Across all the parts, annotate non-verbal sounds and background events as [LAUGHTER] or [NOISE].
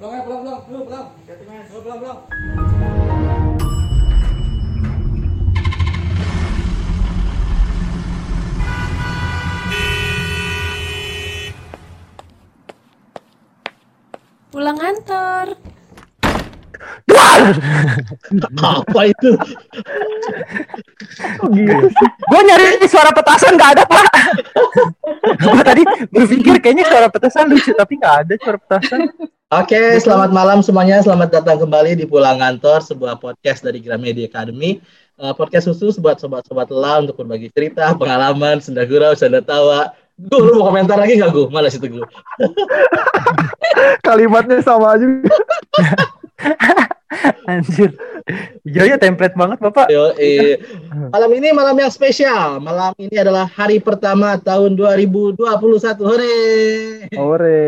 Pulang ya, pulang, pulang, dulu, pulang. Dulu, pulang, pulang. Pulang kantor. Apa itu? Gue nyari suara petasan nggak ada pak. Gue tadi berpikir kayaknya suara petasan lucu tapi nggak ada suara petasan. Oke, selamat malam semuanya. Selamat datang kembali di Pulang Kantor, sebuah podcast dari Gramedia Academy. Eh, podcast khusus buat sobat-sobat lelah untuk berbagi cerita, pengalaman, senda gurau, senda tawa. Gue lu mau komentar lagi gak gue? Malas itu gue. Kalimatnya sama aja. [LAUGHS] Anjir. Iya ya template banget bapak. Yo, eh. [LAUGHS] Malam ini malam yang spesial. Malam ini adalah hari pertama tahun 2021. Hore. Ore.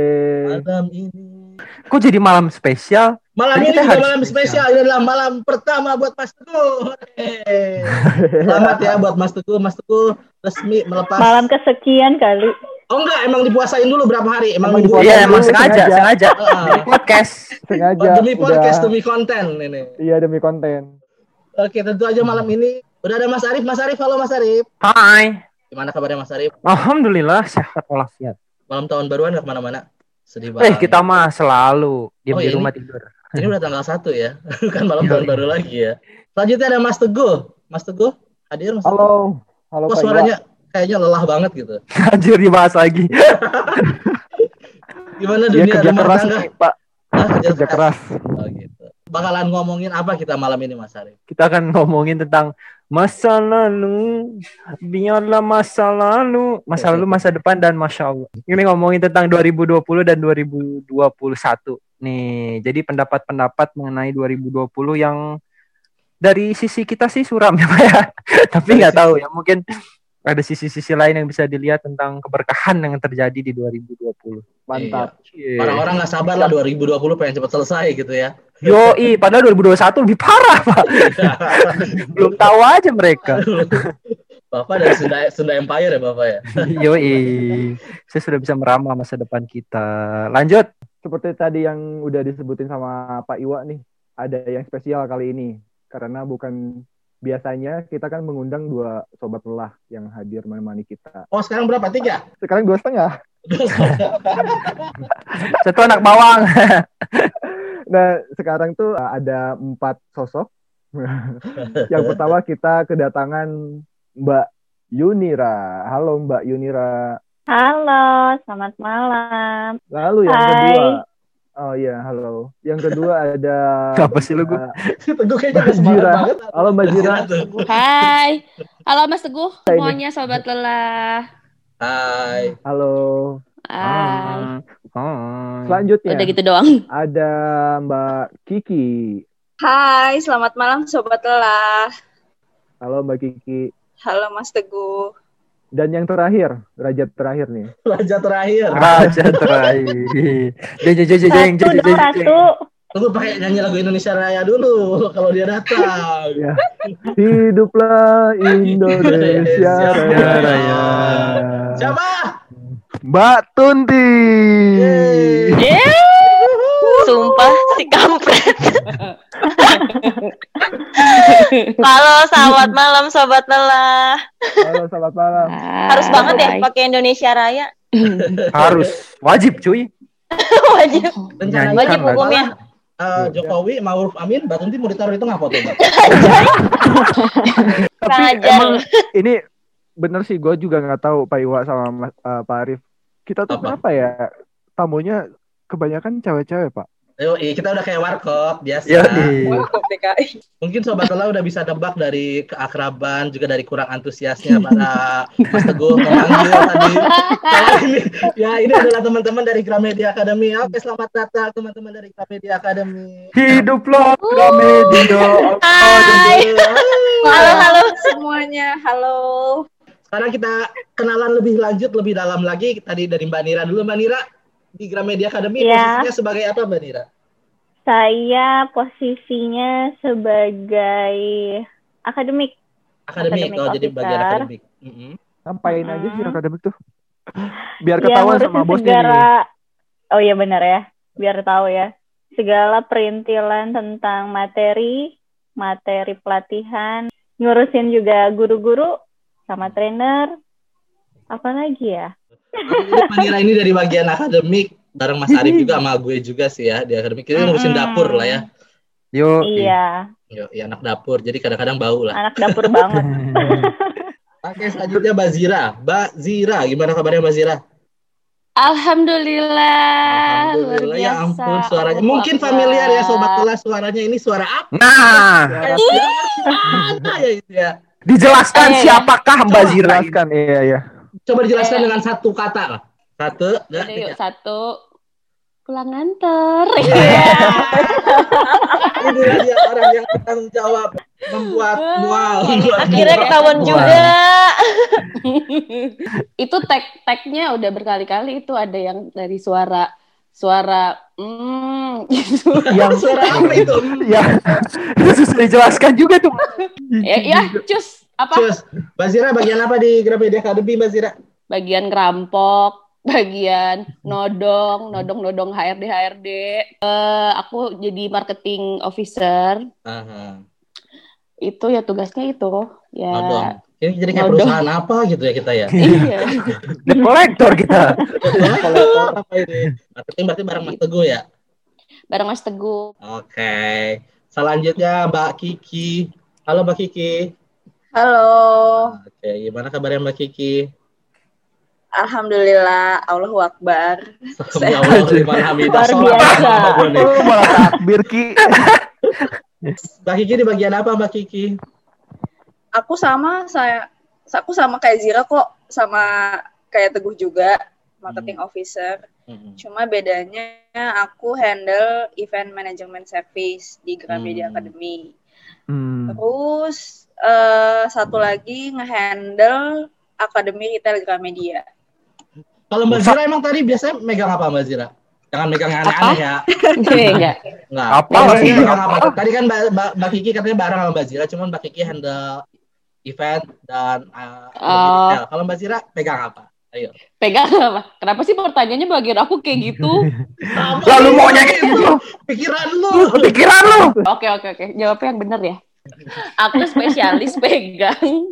Malam ini. Kok jadi malam spesial? Malam ini juga malam spesial. spesial. Ini adalah malam pertama buat Mas Teguh. Hore. [LAUGHS] Selamat ya buat Mas Teguh. Mas Teguh resmi melepas. Malam kesekian kali. Oh enggak, emang dipuasain dulu berapa hari? Emang, Emang dipuasain Iya emang dulu, sengaja, sengaja. sengaja. Ah. Dari podcast. Sengaja. Oh, demi podcast, udah- demi konten ini. Iya demi konten. Oke, tentu aja malam ini udah ada Mas Arif. Mas Arif, halo Mas Arif. Hai. Gimana kabarnya Mas Arif? Alhamdulillah sehat walafiat. Malam tahun baruan nggak ke mana-mana? Sedih Eh banget. kita mah selalu diam Oh, di ini? rumah tidur. Ini udah tanggal 1 ya. [LAUGHS] kan malam Iya, tahun iya. baru lagi ya. Selanjutnya ada Mas Teguh. Mas Teguh, hadir Mas Teguh. Halo. Halo Kok Pak Iwa. Kayaknya lelah banget gitu. [LAUGHS] Anjir dibahas lagi. [LAUGHS] Gimana Iya dunia kerja rumah keras tangga? nih Pak. Hah, Kerja keras. Oh, gitu. Bakalan ngomongin apa kita malam ini Mas Arif? Kita akan ngomongin tentang masa lalu, biarlah masa lalu, masa lalu, masa depan dan masya Allah. Ini ngomongin tentang 2020 dan 2021. Nih, jadi pendapat-pendapat mengenai 2020 yang dari sisi kita sih suram ya Pak ya. [LAUGHS] Tapi nggak tahu ya, mungkin ada sisi-sisi lain yang bisa dilihat tentang keberkahan yang terjadi di 2020. Mantap. Cie. Orang-orang nggak sabar lah 2020 pengen cepat selesai gitu ya. Yoi, padahal 2021 lebih parah, Pak. [LAUGHS] Belum tahu aja mereka. Bapak dari Sunda, Sunda Empire ya Bapak ya. [LAUGHS] Yoi. Saya sudah bisa meramal masa depan kita. Lanjut. Seperti tadi yang udah disebutin sama Pak Iwa nih, ada yang spesial kali ini karena bukan biasanya kita kan mengundang dua sobat lelah yang hadir menemani kita. Oh sekarang berapa? Tiga? Sekarang dua setengah. [LAUGHS] Satu anak bawang. [LAUGHS] Nah, sekarang tuh uh, ada empat sosok. [LAUGHS] yang pertama kita kedatangan Mbak Yunira. Halo Mbak Yunira. Halo, selamat malam. Lalu yang Hai. kedua, oh iya halo. Yang kedua ada [LAUGHS] Apa sih lu, Gu? uh, [LAUGHS] Teguh kayaknya Mbak Jira. banget. Halo Mbak Jira. [LAUGHS] Hai. Halo Mas Teguh, Hai, semuanya sobat lelah. Hai. Halo. Hai. Ah. Selanjutnya Udah gitu doang. ada Mbak Kiki. Hai, selamat malam Sobat Lelah. Halo Mbak Kiki. Halo Mas Teguh. Dan yang terakhir, raja terakhir nih. [LAUGHS] Raja terakhir. Raja terakhir. [LAUGHS] Jeng jeng jeng jeng jeng jeng satu. Tunggu pakai nyanyi lagu Indonesia Raya dulu kalau dia datang. [LAUGHS] Ya. Hiduplah Indonesia Raya. Raya. Siapa? Mbak Tunti. Yeay. Eh, sumpah si kampret. [LAUGHS] Halo, selamat malam Sobat Lelah. Halo, selamat malam. Harus banget ya pakai Indonesia Raya. [LAUGHS] Harus wajib cuy. [LAUGHS] Wajib. Rencananya Wajib Nyanyikan hukumnya. eh, Jokowi, Ma'ruf Amin, Mbak Tunti mau ditaruh itu nggak foto Mbak? Tapi Raja. emang ini bener sih, gue juga nggak tahu Pak Iwa sama Mas- eh, Pak Arif. Kita tuh Apa? kenapa ya tamunya kebanyakan cewek-cewek Pak? Yo, kita udah kayak warkop biasa. Yoi. Mungkin sobat telah udah bisa tebak dari keakraban juga dari kurang antusiasnya para Mas Teguh memanggil tadi. Ini, ya ini adalah teman-teman dari Gramedia Academy. Oke, selamat datang teman-teman dari Gramedia Academy. Hiduplah Gramedia. Hai. Halo, halo semuanya. Halo. Sekarang kita kenalan lebih lanjut, lebih dalam lagi. Tadi dari Mbak Nira dulu. Mbak Nira, di Gramedia Academy Ya. posisinya sebagai apa Mbak Nira? Saya posisinya sebagai akademik. Akademik, Akademik oh jadi bagian akademik. Mm-mm. Ngapain aja sih Mm-mm. akademik tuh? [LAUGHS] Biar Ya, ketahuan ngurusin sama bosnya nih. Oh iya benar ya. Biar tahu ya. segala perintilan tentang materi, materi pelatihan, ngurusin juga guru-guru sama trainer. Apa lagi ya? Manira ini dari bagian akademik bareng Mas Arif juga sama gue juga sih ya di akademik kita ngurusin dapur lah ya. Yuk. Iya, Yo, ya anak dapur jadi kadang-kadang bau lah. anak dapur banget. [LAUGHS] Oke selanjutnya Mbak Zira. Mbak Zira gimana kabarnya Mbak Zira? Alhamdulillah. Alhamdulillah ya ampun suaranya. Mungkin familiar ya sobat kelas suaranya ini suara apa Nah, ya itu ya. dijelaskan Eh, siapakah Mbak Zira? Jelaskan, iya iya. Coba dijelaskan dengan satu kata lah. Satu, dua, Udah, yuk satu. Pulang nganter. [LAUGHS] Inilah dia orang yang bertanggung jawab membuat mual. Akhirnya ketahuan juga. itu tag tagnya udah berkali-kali itu ada yang dari suara suara mm, gitu. Yang suara apa itu? [LAUGHS] Ya, susah dijelaskan juga tuh. ya, ya, cus apa Cus, Mbak Zira bagian apa di Gramedia Academy Mbak Zira? bagian ngerampok, [LAUGHS] bagian nodong, nodong-nodong HRD HRD. Eh, aku jadi marketing officer. Aha. Itu ya tugasnya itu. Ya. Nodong. Ini jadi kayak Nodong. perusahaan apa gitu ya kita ya? [LAUGHS] Iya. [LAUGHS] Debt collector kita. Kolektor apa ini? Marketing berarti bareng Mas Teguh ya? Bareng Mas Teguh. Oke. Selanjutnya Mbak Kiki. Halo Mbak Kiki. Halo. Oke, gimana kabarnya Mbak Kiki? Alhamdulillah. Allahu Akbar. Ya Allah. Luar biasa. Oh, malah takbir Ki. [LAUGHS] Mbak Kiki di bagian apa Mbak Kiki? Aku sama saya aku sama kayak Zira kok sama kayak Teguh juga marketing officer. Hmm. Cuma bedanya aku handle event management service di Gramedia Hmm. Academy. Hmm. Terus eh, satu lagi ngehandle Akademi Retail Gramedia. Kalau Mbak Zira emang tadi biasanya megang apa Mbak Zira? Jangan megang yang aneh-aneh ya. Enggak. [LAUGHS] Enggak. Apa megang apa? Tadi kan Mbak, Mbak, Mbak Kiki katanya bareng sama Mbak Zira, cuman Mbak Kiki handle event dan uh, retail. Kalau Mbak Zira pegang apa? Ayo. Pegang apa? Kenapa sih pertanyaannya bagian aku kayak gitu? [LAUGHS] Lalu maunya kayak gitu. Pikiran lu. Pikiran lu. [LAUGHS] Oke oke oke. Jawabnya yang benar ya. Aku spesialis pegang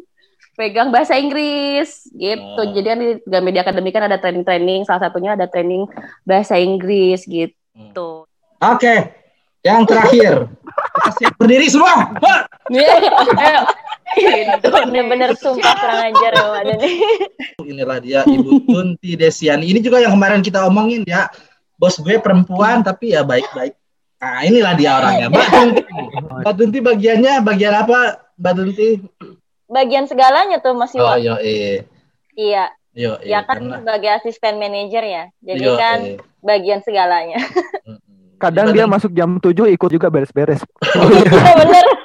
pegang bahasa Inggris gitu. Oh. Jadi kan di Gramedia Academy kan ada training-training. Salah satunya ada training bahasa Inggris gitu. Oke. Yang terakhir. Kita siap berdiri semua. Wah. Ayo. Bener-bener sumpah kurang ajar ya. Inilah dia Ibu Tunti Desiani. Ini juga yang kemarin kita omongin ya. Bos gue perempuan tapi ya baik-baik. Nah, inilah dia orangnya. Mbak Tunti. [LAUGHS] Mbak Tunti bagiannya bagian apa? Mbak Tunti? Bagian segalanya tuh Mas Oh, Iwa. yo eh. Iya, Yo, eh. ya kan Karena- sebagai asisten manajer ya. Jadi yo, kan eh. bagian segalanya. Kadang dia masuk jam 7 ikut juga beres-beres. [LAUGHS] Iya bener. [LAUGHS]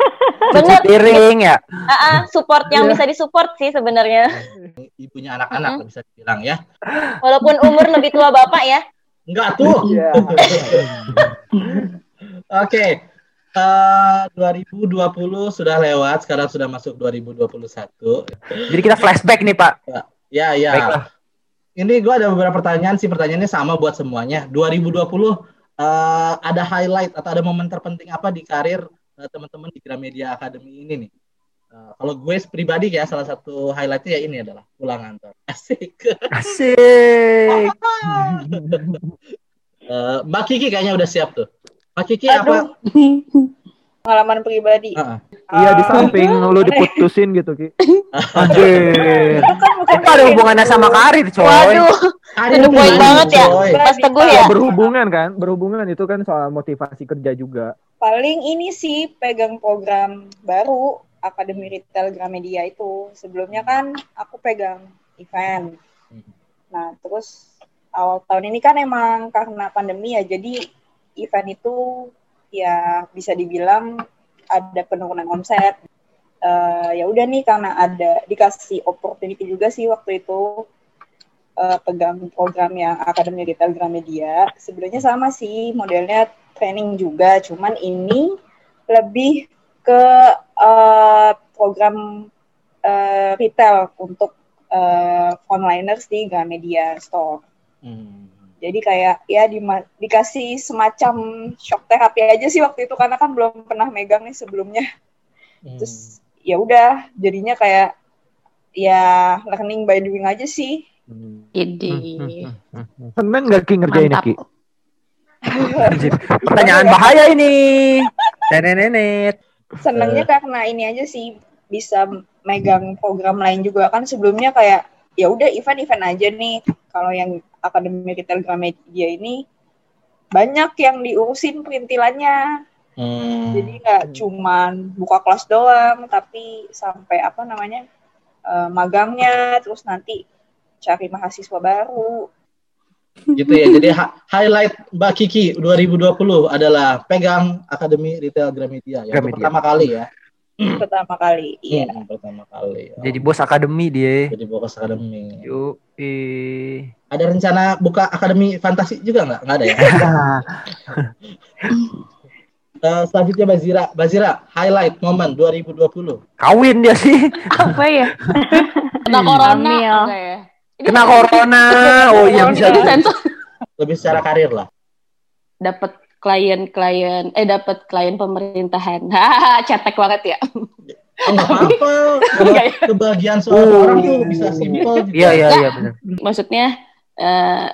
Cuci Bener. piring ya. Ah, ah, support yang Iya. bisa disupport sih sebenarnya. Ibunya anak-anak bisa dibilang ya. Walaupun umur lebih tua bapak ya. Enggak tuh. Iya. Oke. Eh, 2020 sudah lewat, sekarang sudah masuk 2021. Jadi kita flashback nih Pak. Ya, ya. Baiklah. Ini gue ada beberapa pertanyaan sih, pertanyaannya sama buat semuanya. 2020 eh, ada highlight atau ada momen terpenting apa di karir eh, teman-teman di Gramedia Academy ini nih? Eh, kalau gue pribadi ya salah satu highlightnya ya ini adalah pulang kantor. [LAUGHS] Asik. Asik. [LAUGHS] Eh, Mbak Kiki kayaknya udah siap tuh. Mbak Kiki apa? [LAUGHS] Pengalaman pribadi. Heeh. Iya di samping lu diputusin gitu Ki. [LAUGHS] Anjir. Itu kan bukan Itu ada hubungannya sama karir, coy. Waduh, Karir point dulu, banget ya. Mas Teguh Ya, ya. berhubungan kan? Berhubungan itu kan soal motivasi kerja juga. Paling ini sih pegang program baru Akademi Retail Gramedia itu. Sebelumnya kan aku pegang event. Nah, terus awal tahun ini kan emang karena pandemi ya, jadi event itu ya bisa dibilang ada penurunan omset. Eh, ya udah nih karena ada dikasih opportunity juga sih waktu itu eh, pegang program yang Akademi Retail Gramedia. Sebenarnya sama sih modelnya training juga, cuman ini lebih ke eh, program eh, retail untuk eh, frontliners di Gramedia Store. Hmm. Jadi kayak ya dima- dikasih semacam shock terapi aja sih waktu itu karena kan belum pernah megang nih sebelumnya. Hmm. Terus ya udah jadinya kayak ya learning by doing aja sih. Ini. Seneng gak Ki ngerjain Mantap. Ki? [LAUGHS] Pertanyaan bahaya ini. Nenek-nenek. Senengnya karena ini aja sih bisa megang program lain juga kan sebelumnya kayak ya udah event-event aja nih. Kalau yang Akademi Retail Gramedia ini banyak yang diurusin perintilannya. Hmm. Jadi nggak cuman buka kelas doang, tapi sampai apa namanya eh, magangnya, terus nanti cari mahasiswa baru. gitu ya. Jadi ha- highlight Mbak Kiki 2020 adalah pegang Akademi Retail Gramedia ya. Untuk Gramedia. pertama kali ya. Pertama kali, iya. Hmm, pertama kali. Oh, Jadi bos akademi dia. jadi Bokas Akademi. Yuk. Eh. Ada rencana buka Akademi Fantasi juga nggak? Nggak ada ya? [LAUGHS] Eh, selanjutnya Bazira. Bazira, highlight momen 2020. Kawin dia sih. Apa ya? Kena corona Hamil. enggak ya? Kena corona. [LAUGHS] Oh iya bisa. Lebih secara karir lah. Dapat klien-klien eh dapat klien pemerintahan. Cetek banget ya. Oh, nggak apa-apa. Kalau Enggak ya? kebahagiaan seorang tuh bisa simpel. gitu. Iya iya iya benar. Maksudnya eh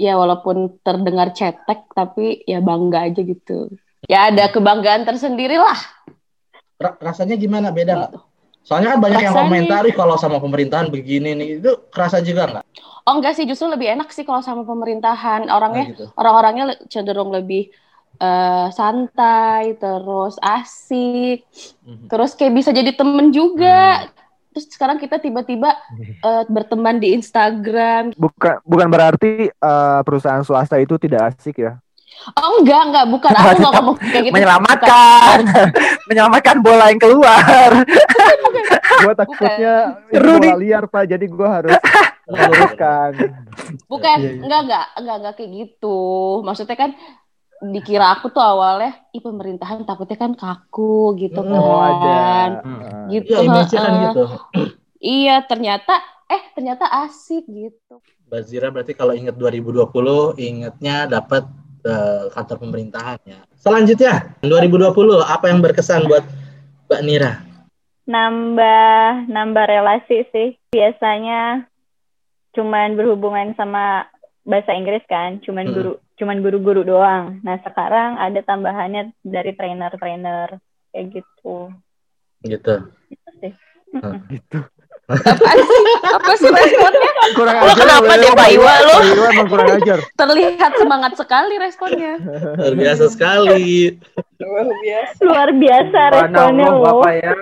ya walaupun terdengar cetek tapi ya bangga aja gitu. Ya ada kebanggaan tersendiri lah. Ra- rasanya gimana? Beda nggak? Soalnya kan banyak yang Rasanya- komentari kalau sama pemerintahan begini nih. Itu kerasa juga nggak? Oh enggak sih, justru lebih enak sih kalau sama pemerintahan. Orangnya Nah, gitu. orang-orangnya cenderung lebih eh, santai, terus asik, Mhm. terus kayak bisa jadi temen juga. Terus sekarang kita tiba-tiba eh, berteman di Instagram. Bukan bukan berarti eh, perusahaan swasta itu tidak asik ya. Oh enggak, enggak, bukan. Aku nggak ngomong kayak gitu. Menyelamatkan. [LAUGHS] Menyelamatkan bola yang keluar. Gua takutnya bola liar Pak, jadi gua harus [LAUGHS] meluruskan. Bukan, Iya, iya. enggak, enggak, enggak, enggak kayak gitu. Maksudnya kan dikira aku tuh awalnya, ih pemerintahan takutnya kan kaku gitu kan. Oh ada. Hmm. Eh, Gitu. Iya, kan heeh. gitu. Iya, ternyata eh ternyata asik gitu. Bazira berarti kalau ingat 2020 ingatnya dapat eh, kantor pemerintahan ya. Selanjutnya 2020 apa yang berkesan buat Mbak Nira? nambah nambah relasi sih biasanya cuman berhubungan sama bahasa Inggris kan cuman Hmm. guru cuman guru-guru doang. Nah sekarang ada tambahannya dari trainer-trainer kayak gitu. Gitu. Gitu sih. Gitu. Apa sih? Apa sih responnya? Kurang Lo ajar. kenapa Pak deh, Pak Iwa, lo? Pak Iwa emang kurang ajar. [LAUGHS] Terlihat semangat sekali responnya. Luar biasa sekali. Luar biasa. luar biasa responnya loh Bapak ya.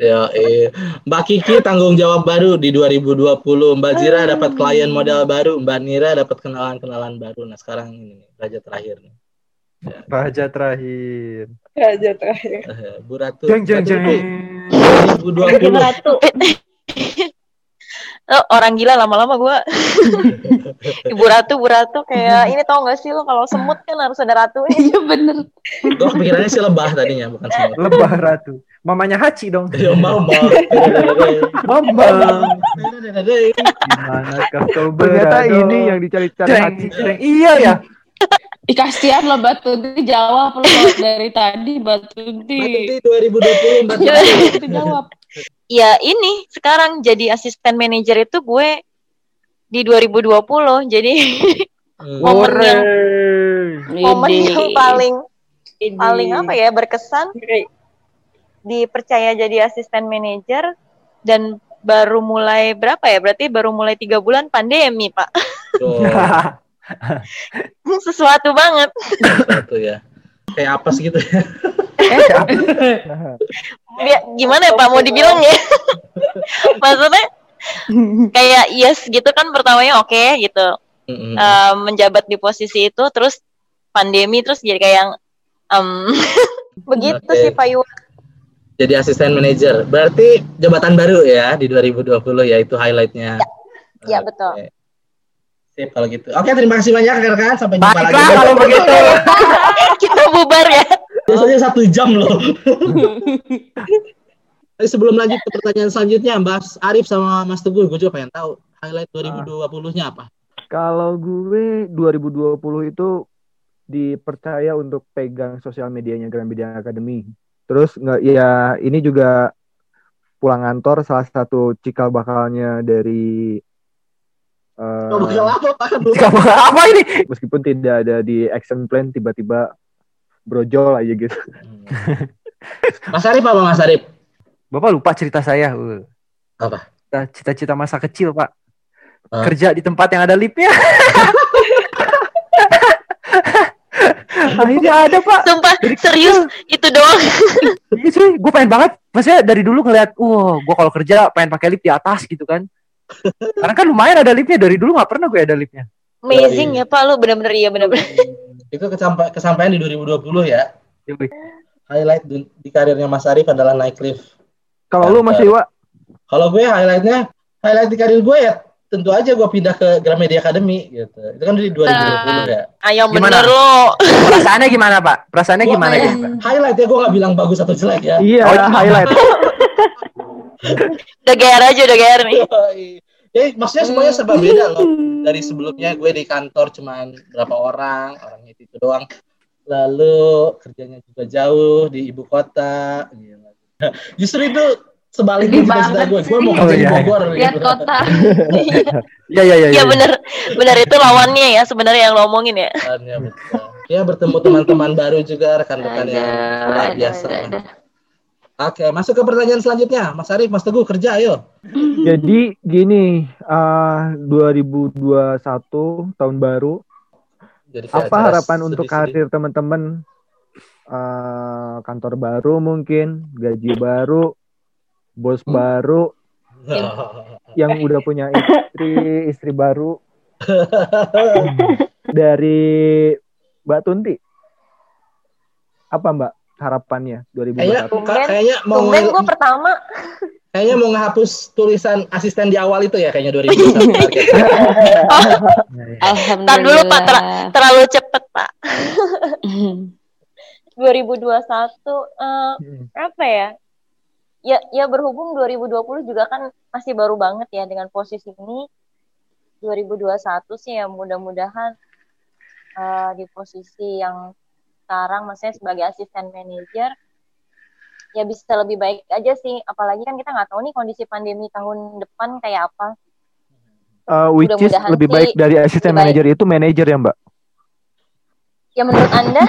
Ya, eh. Mbak Kiki tanggung jawab baru di 2020. Mbak Zira dapat klien modal baru, Mbak Nira dapat kenalan-kenalan baru. Nah, sekarang ini nih, raja terakhir nih. Raja terakhir. Aja terakhir. Eh, Bu Ratu. Jeng jeng jeng. Ratu, 2020. Bikin ratu Lo [LAUGHS] orang gila lama-lama gua. [LAUGHS] Ibu ratu, ibu ratu kayak ini tau gak sih lo kalau semut kan harus ada ratunya. [LAUGHS] Iya bener. Gue kepikirannya sih lebah tadinya, bukan semut. Lebah ratu. Mamanya Haci dong. Ya mau mau. Mama. Gimana kau Ternyata berada? ini yang dicari-cari jeng. Iya ya. Ih, kasihan loh Mbak Tunti jawab lo dari tadi Mbak Tunti. Nanti 2020 Mbak Mbak Tati. Tunti jawab. Ya ini sekarang jadi asisten manajer itu gue di 2020. Jadi momen yang momen Ini. yang paling Ini. paling apa ya berkesan dipercaya jadi asisten manajer dan baru mulai berapa ya? Berarti baru mulai tiga bulan pandemi pak. Tuh, [LAUGHS] Sesuatu banget. satu ya. Kayak apa sih gitu ya? [LAUGHS] Dia, gimana ya pak mau dibilang ya? [LAUGHS] Maksudnya kayak yes gitu kan pertamanya oke gitu. Mm-mm. Eh, menjabat di posisi itu terus pandemi terus jadi kayak yang em, [LAUGHS] begitu Oke. sih Pak Iwan. Jadi asisten manajer. Berarti jabatan baru ya di 2020 ya itu highlightnya. Ya, Oke. betul. Sip kalau gitu. Oke, terima kasih banyak rekan. Sampai jumpa lagi. Baiklah kalau begitu. [LAUGHS] Kita bubar ya. Biasanya satu jam loh. [LAUGHS] Tapi sebelum lanjut ke pertanyaan selanjutnya, Mas Arif sama Mas Teguh, gue juga pengen tahu highlight 2020-nya apa? Kalau gue 2020 itu dipercaya untuk pegang sosial medianya Gramedia Academy. Terus nggak ya ini juga pulang kantor salah satu cikal bakalnya dari eh, Oh, bakal apa Pak? [LAUGHS] Cikal bakal apa ini? meskipun tidak ada di action plan tiba-tiba brojol aja gitu. Mas Arif apa Mas Arif? Bapak lupa cerita saya. Uh. Apa? Cita-cita masa kecil, Pak. Ah. Kerja di tempat yang ada liftnya. [LAUGHS] Akhirnya ada, Pak. Sumpah, Dari serius itu doang. [LAUGHS] Iya cuy, gue pengen banget. Maksudnya dari dulu ngeliat, wah, gue kalau kerja pengen pakai lift di atas gitu kan. Karena kan lumayan ada liftnya. Dari dulu nggak pernah gue ada liftnya. Amazing ya Pak, lu bener-bener iya bener-bener. [LAUGHS] Itu kesampa kesampaian di 2020 ya. Highlight di, di karirnya Mas Arif adalah naik lift. Kalau lu Mas Iwa, Kalau gue highlightnya, highlight di karir gue ya tentu aja gue pindah ke Gramedia Academy gitu. Itu kan dari 2020 ya. Ayo Gimana? bener lo. Perasaannya gimana, Pak? Perasaannya Gua gimana kayak gitu? Highlight ya gue gak bilang bagus atau jelek ya. iya Oh, iya. highlight. [LAUGHS] Udah GR aja, udah GR nih. Ya, maksudnya semuanya serba beda loh. Dari sebelumnya gue di kantor cuman berapa orang, orangnya itu doang. Lalu kerjanya juga jauh di ibu kota. Gila. [LAUGHS] Justru itu sebaliknya banget gue. Gue mau kerja Oh, di iya, Bogor. Lihat gitu. kota. [LAUGHS] Iya, iya, iya. Iya bener, bener itu lawannya ya sebenarnya yang lo omongin ya. Betul. Ya bertemu teman-teman baru juga rekan-rekan yang luar biasa. ada, ada. Oke, masuk ke pertanyaan selanjutnya. Mas Arif, Mas Teguh kerja ayo. [LAUGHS] Jadi gini, eh 2021 tahun baru, Jadi apa harapan untuk sedih-sedih. karir teman-teman? Eh kantor baru mungkin, gaji baru, bos baru, [LAUGHS] yang udah punya istri, [LAUGHS] istri baru. Dari Mbak Tunti, apa Mbak harapannya 2021? Kayaknya, kayaknya mau Tumben gue pertama. kayaknya mau ngehapus tulisan asisten di awal itu ya kayaknya 2021 [LAUGHS] target. Alhamdulillah. Dulu, Pak, Terlalu cepet Pak. [LAUGHS] 2021 eh, Hmm. apa ya? Ya ya berhubung 2020 juga kan masih baru banget ya dengan posisi ini. 2021 sih ya mudah-mudahan eh, di posisi yang sekarang maksudnya sebagai asisten manajer ya bisa lebih baik aja sih. Apalagi kan kita nggak tahu nih kondisi pandemi tahun depan kayak apa. Eh, which is lebih sih baik dari asisten manajer itu manajer ya Mbak? ya menurut anda?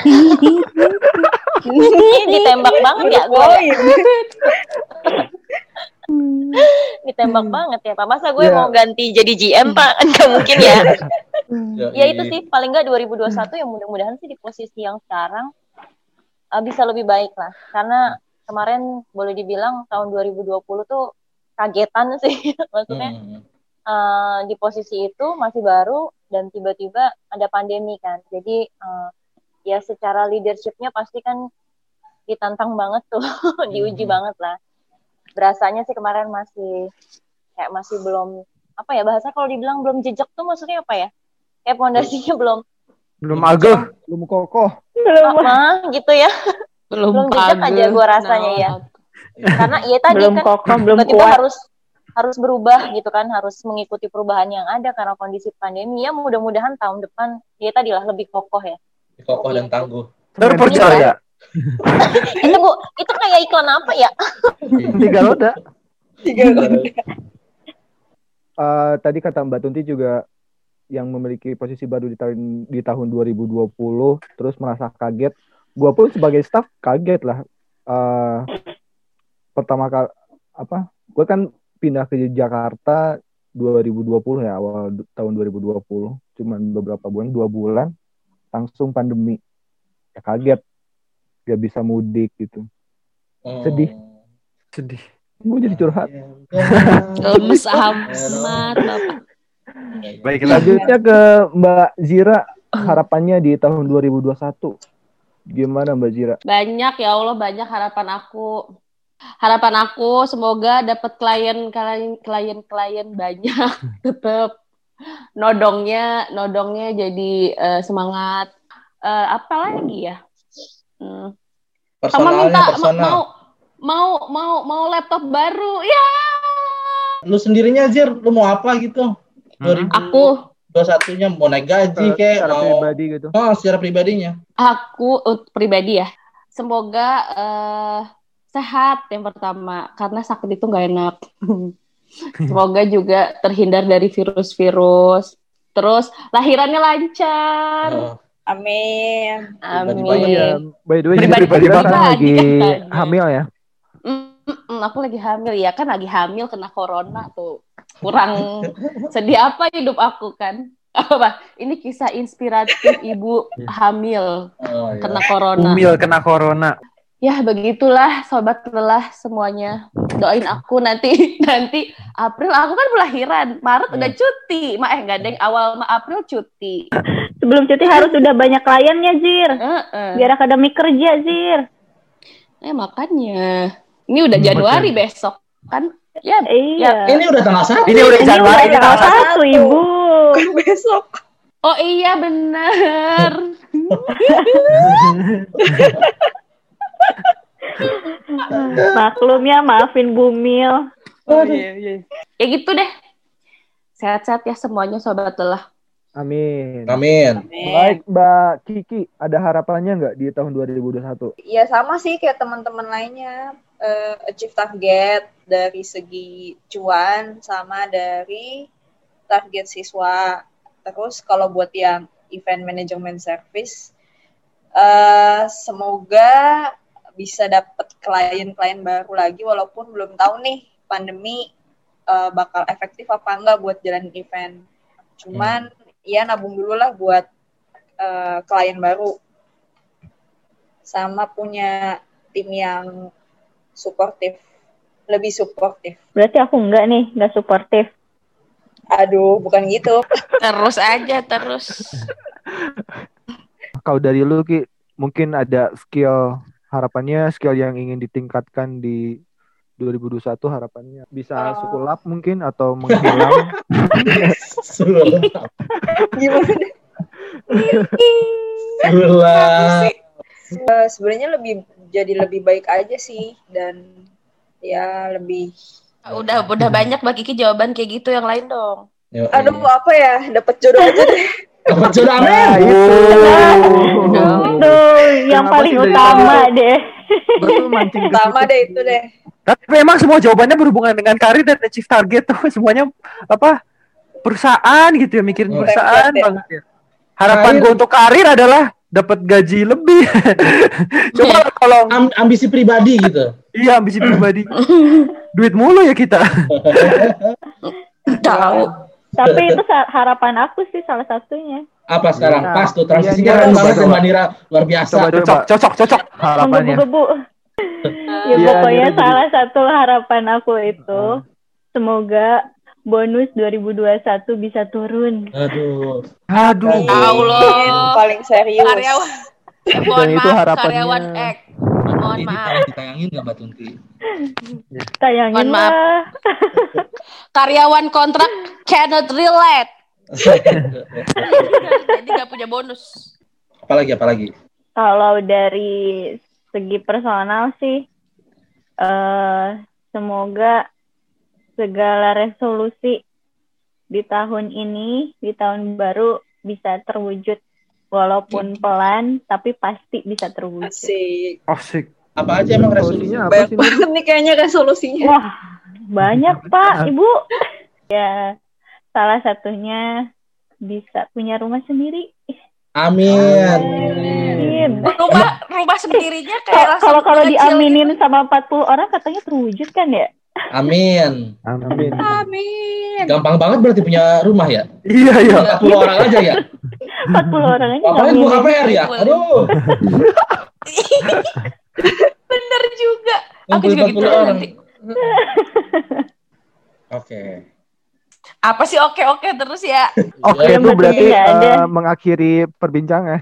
Ini ditembak banget ya gue [LAUGHS] ditembak banget ya pak. Masa gue Ya. mau ganti jadi GM pak? Nggak mungkin ya [LAUGHS] Yoi. ya itu sih. Paling nggak 2021 ya mudah-mudahan sih di posisi yang sekarang uh, bisa lebih baik lah. Karena kemarin boleh dibilang tahun 2020 tuh kagetan [LAUGHS] sih. Maksudnya Hmm. uh, di posisi itu masih baru dan tiba-tiba ada pandemi kan. Jadi uh, ya secara leadershipnya pasti kan ditantang banget tuh [LAUGHS] diuji Hmm. banget lah. Berasanya sih kemarin masih kayak masih belum apa ya bahasa kalau dibilang belum jejak tuh maksudnya apa ya kayak pondasinya belum Belum ageh. Belum kokoh. apa gitu ya belum jejak aja gua rasanya ya. karena ya tadi belum kan kokoh, belum tiba-tiba kuat. harus harus berubah gitu kan harus mengikuti perubahan yang ada karena kondisi pandemi ya mudah-mudahan tahun depan ya tadilah lebih kokoh ya Kokoh dan tangguh. Terpercaya. [LAUGHS] itu bu itu kayak iklan apa ya [LAUGHS] Tiga roda. [LAUGHS] Eh, tadi kata Mbak Tunti juga yang memiliki posisi baru di tahun di tahun 2020 terus merasa kaget. Gua pun sebagai staff kaget lah. Eh, pertama kali apa? Gue kan pindah ke Jakarta 2020 ya awal tahun 2020. Cuman beberapa bulan, dua bulan langsung pandemi. Ya kaget. Gak bisa mudik gitu. Sedih. Sedih. Gue jadi curhat. Lemes amat, Bapak. Baiklah. Selanjutnya ke Mbak Zira, harapannya di tahun 2021. Gimana Mbak Zira? Banyak ya Allah, banyak harapan aku. Harapan aku semoga dapat klien klien klien klien banyak [LAUGHS] tetap nodongnya nodongnya jadi eh, semangat Eh, apa lagi ya Hmm. sama Personalnya minta ma- personal. mau mau mau mau laptop baru ya Lu sendirinya Zir, lu mau apa gitu? 2000 aku satunya mau naik gaji Secara- kayak secara mau pribadi gitu. oh secara pribadinya Aku untuk pribadi ya, semoga eh, sehat yang pertama karena sakit itu nggak enak. [LAUGHS] semoga juga terhindar dari virus-virus. Terus lahirannya lancar. Oh, Amin. Pribadi Amin. Iya, by the way, Pribadi- pribadi pribadi kan banget. lagi Kan. hamil ya. Mm, mm, aku lagi hamil. Ya kan lagi hamil kena corona tuh. Kurang [LAUGHS] sedih apa hidup aku kan? [LAUGHS] Apa? Ini kisah inspiratif ibu hamil oh, iya. kena corona. Umil kena corona. ya begitulah sobat lelah semuanya. Doain aku nanti [LAUGHS] nanti April. Aku kan pelahiran Maret udah cuti. Ma eh nggak deng awal Ma- April cuti. Sebelum cuti harus udah banyak kliennya, Zir. Heeh. Biar akademik kerja, Zir. eh makanya ini udah Januari besok kan ya Iya. ini udah tanggal satu Ini udah Januari ini tanggal tanggal satu, Ibu. Besok. oh iya bener [LAUGHS] Maklum ya, maafin Bumil. Oh, iya, iya. Ya gitu deh. Sehat-sehat ya semuanya sobat lelah. Amin. amin Baik, Mbak Kiki, ada harapannya nggak di tahun 2021? Ya sama sih kayak teman-teman lainnya eh, achieve target dari segi cuan sama dari target siswa. Terus kalau buat yang event management service eh semoga bisa dapat klien-klien baru lagi walaupun belum tahu nih pandemi eh, bakal efektif apa enggak buat jalan event. Cuman ya nabung dulu lah buat eh, klien baru sama punya tim yang suportif lebih suportif Berarti aku enggak nih, enggak suportif. aduh bukan gitu [LAUGHS] Terus aja terus. [LAUGHS] Kalau dari lu Ki, mungkin ada skill harapannya skill yang ingin ditingkatkan di 2021 harapannya bisa Oh. sukulap mungkin atau menghilang. [LAUGHS] gimana deh? Eh, sebenarnya lebih jadi lebih baik aja sih dan ya lebih Udah udah banyak Mbak Kiki jawaban kayak gitu yang lain dong. Yo, aduh iya. apa ya dapat jodoh aja deh Dapat jodoh amin. Nah, itu. Tuh, yang paling utama deh. Betul mancing situ. deh itu deh Tapi memang semua jawabannya berhubungan dengan karir dan achieve target tuh [LAUGHS] semuanya apa perusahaan gitu ya mikirin Oh. perusahaan Template ya. banget ya. Harapan gue untuk karir adalah dapat gaji lebih. [LAUGHS] Coba kalau Am- ambisi pribadi gitu. iya ambisi pribadi. [LAUGHS] Duit mulu ya kita. Tahu. Tapi itu harapan aku sih salah satunya. Apa sekarang? Iya. Pas tuh transisinya Iya, keren iya, banget ya Nira. Luar biasa. Coba, coba. Cocok, cocok, cocok. Harapannya. Menggebu-gebu. [LAUGHS] ya Iya, pokoknya jadi- salah satu harapan aku itu semoga bonus 2021 bisa turun. Aduh. Aduh. Tahu loh. paling serius Karyawan. Mohon itu maaf, harapannya. karyawan X. Mohon Ini maaf. ditayangin nggak Mbak Tunti? Tayangin Mohon maaf. lah. Karyawan kontrak cannot relate. [LAUGHS] Jadi nggak punya bonus. apalagi apalagi. Kalau dari segi personal sih, eh semoga segala resolusi di tahun ini, di tahun baru bisa terwujud. Walaupun pelan, tapi pasti bisa terwujud. asik Asik. Apa aja emang resolusinya? Solusinya apa banyak sih? Banget nih kayaknya resolusinya Wah, banyak [LAUGHS] Pak, Ibu. ya, salah satunya bisa punya rumah sendiri. Amin. Amin. Rumah rumah sendirinya kayak Kalau kalau diaminin sama 40 orang katanya terwujud kan ya? Amin. Amin. amin Gampang banget berarti punya rumah ya? Iya, iya. 40 orang aja ya? 40 orang aja Ngapain ngaminin. buka KPR ya? Aduh. [LAUGHS] Bener juga. Aku juga 40 gitu orang. nanti. Oke. Apa sih oke-oke terus ya? Oke, Ya, itu berarti eh, mengakhiri perbincangan.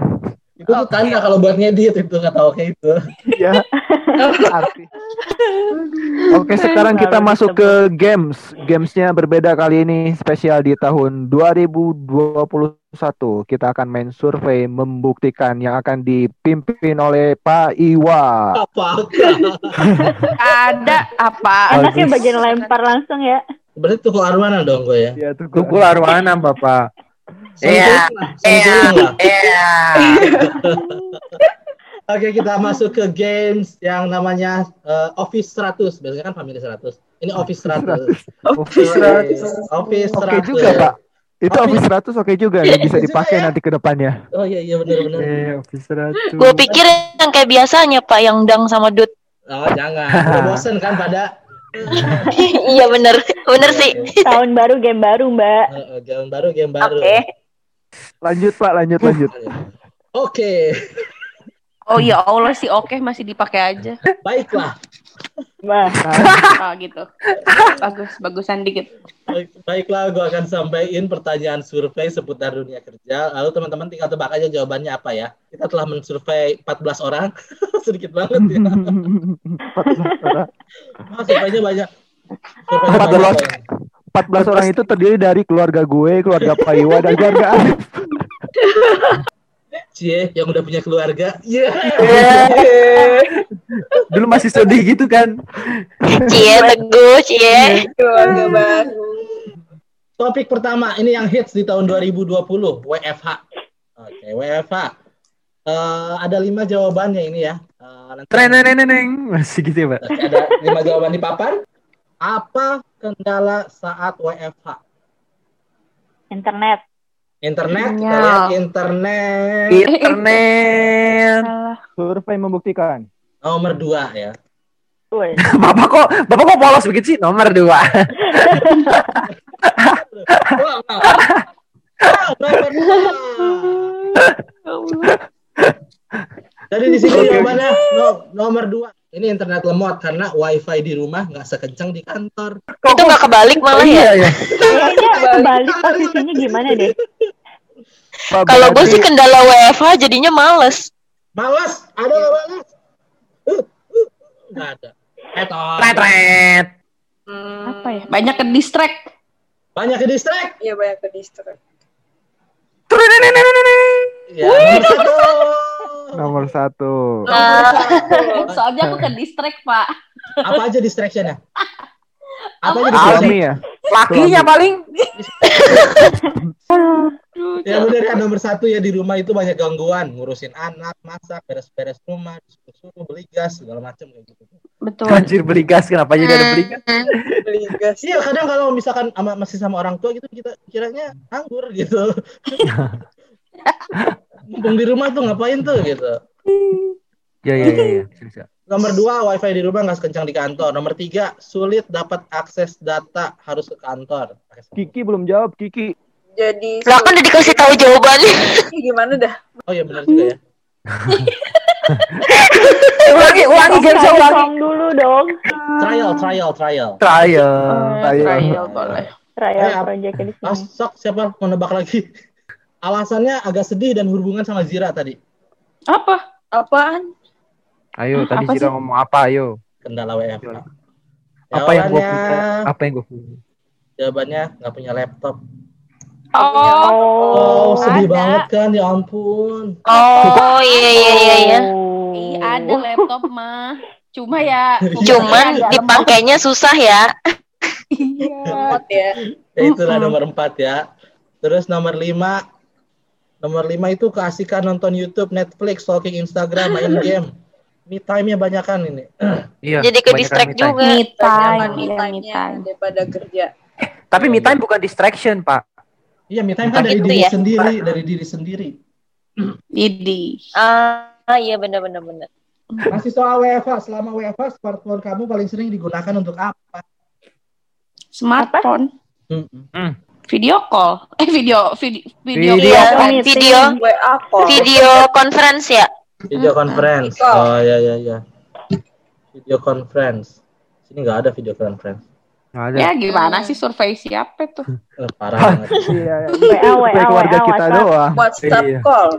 Itu tuh tanda kalau buat ngedit itu kata oke itu. ya. [LAUGHS] Oke, sekarang kita masuk ke games. Gamesnya berbeda kali ini spesial di tahun 2021. Kita akan main survei membuktikan yang akan dipimpin oleh Pak Iwa. Apa? Ada apa? Enaknya Bagus. bagian lempar langsung ya. Berarti tuh arwana dong gue ya. Ya, tuh Tukul arwana, Bapak. Iya. Lah. Iya. [LAUGHS] Oke, kita masuk ke games yang namanya eh, Office 100. Biasanya kan Family 100. Ini Office 100. Office Oke, 100. Office 100. Oke juga, Pak. Itu Office- Office 100 oke juga Iya, ya bisa dipakai ya. nanti ke depannya. Oh iya iya benar benar. Eh, Office 100. Gue pikir yang kayak biasanya Pak, yang dang sama dut. Oh, jangan. Udah bosen kan pada [LAUGHS] iya bener, bener sih. Tahun baru game baru mbak. Eh, eh, game baru game baru. Oke. Lanjut, Pak, lanjut, lanjut. Oke, Oh ya Allah sih oke masih dipakai aja. baiklah. Oh gitu. Bagus, bagusan dikit. Baik- Baiklah, gue akan sampaikan pertanyaan survei seputar dunia kerja. Lalu teman-teman tinggal tebak aja jawabannya apa ya. Kita telah mensurvei 14 orang. [LAUGHS] Sedikit banget ya. Oh, surveinya banyak. Surveinya 14. banyak, ya. 14 orang itu terdiri dari keluarga gue, keluarga Pak Iwa, dan keluarga Arif. Cie, yang udah punya keluarga. Iya. [LAUGHS] Dulu masih sedih gitu kan. Cie, teguh, cie. Keluarga baru. Topik pertama, ini yang hits di tahun 2020, WFH. Oke, WFH. Eh, ada lima jawabannya ini ya. Eh, nanti- Tren. Masih gitu ya, Pak. Ada lima jawaban di papan. Apa kendala saat WFH? internet. Internet, kita Sinyal. lihat internet. Internet. Salah. Survei membuktikan. Nomor dua ya. Woi, [LAUGHS] Bapak kok Bapak kok polos begitu sih? Nomor dua. Jadi di sini jawabannya no- nomor dua. Ini internet lemot karena wifi di rumah nggak sekencang di kantor. Itu nggak kebalik malah ya. Iya ya. kayaknya [LAUGHS] kebalik posisinya gimana deh? Kalau gue sih kendala WFH jadinya males. Malas, ada nggak malas? Uh, uh, nggak ada. Tret tret. Apa ya? Banyak ke distract. Banyak ke distract. Iya banyak ke. Turun neng. Ya, nomor satu. nomor satu. Soalnya aku ke distract, Pak. Apa aja distractionnya? [LAUGHS] Apa aja distraction? ya? Lakinya paling. Ya benar kan nomor satu ya di rumah itu banyak gangguan, ngurusin anak, masak, beres-beres rumah, disuruh beli gas segala macam kayak gitu. Betul. Anjir beli gas kenapa jadi ada beli gas? Beli gas. Iya kadang kalau misalkan sama, masih sama orang tua gitu kita kiranya nganggur gitu. [LAUGHS] Mumpung di rumah tuh ngapain tuh gitu. Ya ya ya. ya. Bisa. Nomor dua, wifi di rumah nggak sekencang di kantor. Nomor tiga, sulit dapat akses data harus ke kantor. Kiki belum jawab, Kiki. Jadi lah kan udah dikasih tahu jawabannya. gimana dah? Oh iya benar juga ya. [LAUGHS] Ulangi ulangi cari ulangi. dulu dong. Trial, trial, trial. Trial. Trial. Trial boleh. Trial Eh, project di Ah, sok siapa mau nebak lagi? Alasannya agak sedih dan berhubungan sama Zira tadi. Apa? Apaan? Ayo Hah, tadi apa Zira ngomong apa ayo. Kendala WFH. Apa yang gue punya? Jawabannya- Apa yang gue punya? Jawabannya nggak punya laptop. Oh, Oh, sedih ada. banget kan, ya ampun. Oh iya iya iya iya. Iya, ada laptop mah. Cuma ya [LAUGHS] Cuman dipakainya susah ya. Iya. Ya. Ya, itulah nomor empat ya. Terus nomor lima, nomor lima itu keasikan nonton YouTube, Netflix, stalking Instagram, main [LAUGHS] game. Me time-nya banyak kan ini. [CLEARS THROAT] Iya. Jadi ke distract me time. juga. Me time, me iya, time. daripada kerja. Tapi me time bukan distraction, Pak. Iya, me time kan dari diri ya? sendiri, dari diri sendiri. [CLEARS THROAT] Idi. Ah iya benar benar benar. Masih soal WFH, selama WFH smartphone kamu paling sering digunakan untuk apa? Smartphone. Hmm. Video call. Eh video video video, Video Iya, call. video conference ya. Video conference. Oh ya ya ya. Video conference. Sini nggak ada video conference. Nggak ada. Ya gimana sih survei siapa tuh? Eh, parah banget. Iya, WA, keluarga kita doang. WhatsApp Iya. call.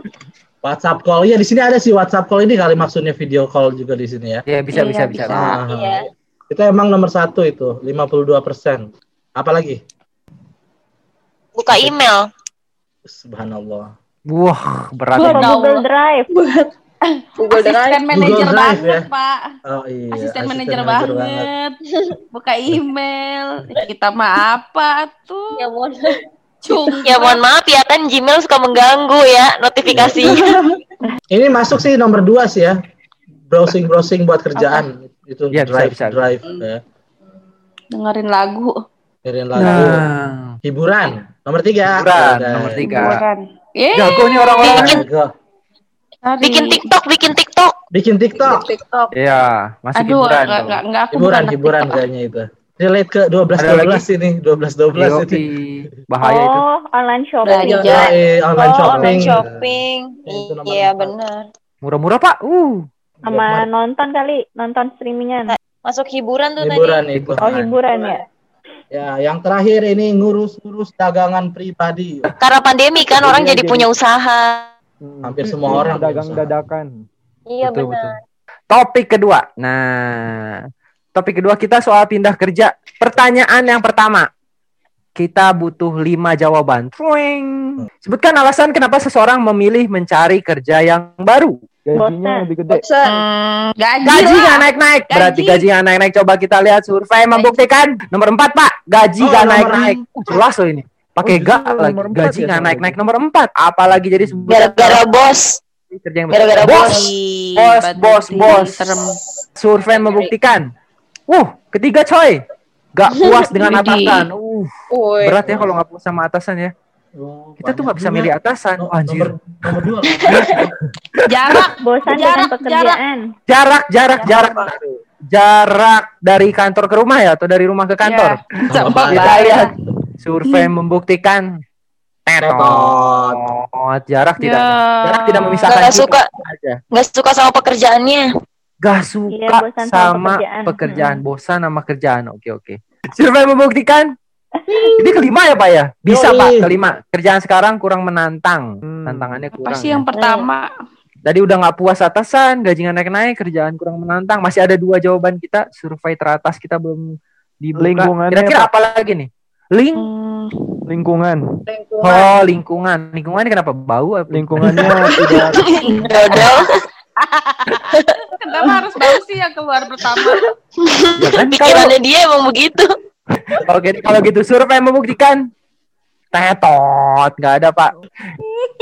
WhatsApp call. Iya di sini ada sih WhatsApp call ini kali maksudnya video call juga di sini ya. Ya bisa Iya, bisa bisa. bisa. Ah, Iya. Itu emang nomor satu itu, 52 persen. Apalagi? Buka email. Subhanallah. Wah, berat. Buka Google Drive. [LAUGHS] Google Drive. Asisten manajer Drive, banget, ya. Pak. Oh iya. Asisten manajer manajer banget. [LAUGHS] Buka email. Kita mah apa tuh? Ya mau Ya mohon maaf ya kan Gmail suka mengganggu ya notifikasinya. [LAUGHS] Ini masuk sih nomor dua sih ya. Browsing browsing buat kerjaan itu Iya, bisa, drive bisa. drive ya. Dengerin lagu. Dengerin lagu. Nah, Hiburan nomor tiga. Hiburan, Udah. nomor tiga. Hiburan. Eh, jago nih orang-orang. Bikin Jago. cari. bikin TikTok, bikin TikTok. Bikin TikTok. TikTok. Iya, masuk Aduh, hiburan. enggak, enggak, enggak, aku Hiburan, hiburan TikTok. kayaknya itu. Relate ke 12 Ada 12 ini, 12 12 itu. Yopi. Bahaya itu. Oh, online shopping. Belanja. Ya, eh, online oh, shopping. online shopping. Iya benar. Murah-murah, Pak. Uh. Sama nonton kali, nonton streamingan. Masuk hiburan tuh Hiburan tadi. itu. Oh, hiburan ya. Ya, yang terakhir ini ngurus-ngurus dagangan pribadi. Karena pandemi kan orang Iya, jadi jadi- punya usaha. Hampir semua orang punya dagang usaha. dadakan. Iya Betul, benar. Topik kedua. Nah, topik kedua kita soal pindah kerja. Pertanyaan yang pertama. Kita butuh lima jawaban. Sebutkan alasan kenapa seseorang memilih mencari kerja yang baru. Gajinya lebih gede. Hmm, gaji, Gaji lah. nggak naik-naik. Berarti Gaji. gaji nggak naik-naik. Coba kita lihat survei membuktikan. Nomor empat, Pak. Gaji Oh, nggak nomor naik-naik. Uh, jelas loh ini. Pakai Oh, gak lagi. nomor empat Gaji ya nggak sama naik-naik. Nomor empat. Apalagi jadi Gara-gara bos. Gara-gara bos. bos. Bos, bos. Survei membuktikan. Uh, ketiga coy. Gak puas [LAUGHS] dengan atasan. Uh, berat ya kalau nggak puas sama atasan ya. Oh, Kita tuh nggak bisa milih atasan. No- Oh, anjir. Nomor, nomor dua. [LAUGHS] Jarak. Bosan Jarak, dengan pekerjaan. Jarak, jarak, jarak. Jarak dari kantor ke rumah ya atau dari rumah ke kantor. Kita Pak. lihat survei membuktikan Tetot. tetot. Jarak tidak Ya. jarak tidak memisahkan Nggak kita suka. Nggak suka sama pekerjaannya. Gak Iya, suka bosan sama sama pekerjaan. pekerjaan, bosan sama kerjaan. Oke oke. Survei membuktikan. [LAUGHS] Ini kelima ya pak ya? Bisa Yoi. pak kelima. Kerjaan sekarang kurang menantang. Hmm. Tantangannya Apa kurang. sih ya. yang pertama? Tadi udah nggak puas atasan, gaji nggak naik-naik, kerjaan kurang menantang. Masih ada dua jawaban kita. Survei teratas kita belum dibuka. Lingkungannya, Kira-kira apa lagi nih? Link. Hmm, Lingkungan. Oh lingkungan. Lingkungannya kenapa bau? apa? Lingkungannya [LAUGHS] tidak kenapa harus bau sih yang keluar pertama? Ya kan? Kalau Pikirannya dia emang begitu. Oke, kalau gitu survei membuktikan tetot nggak ada pak.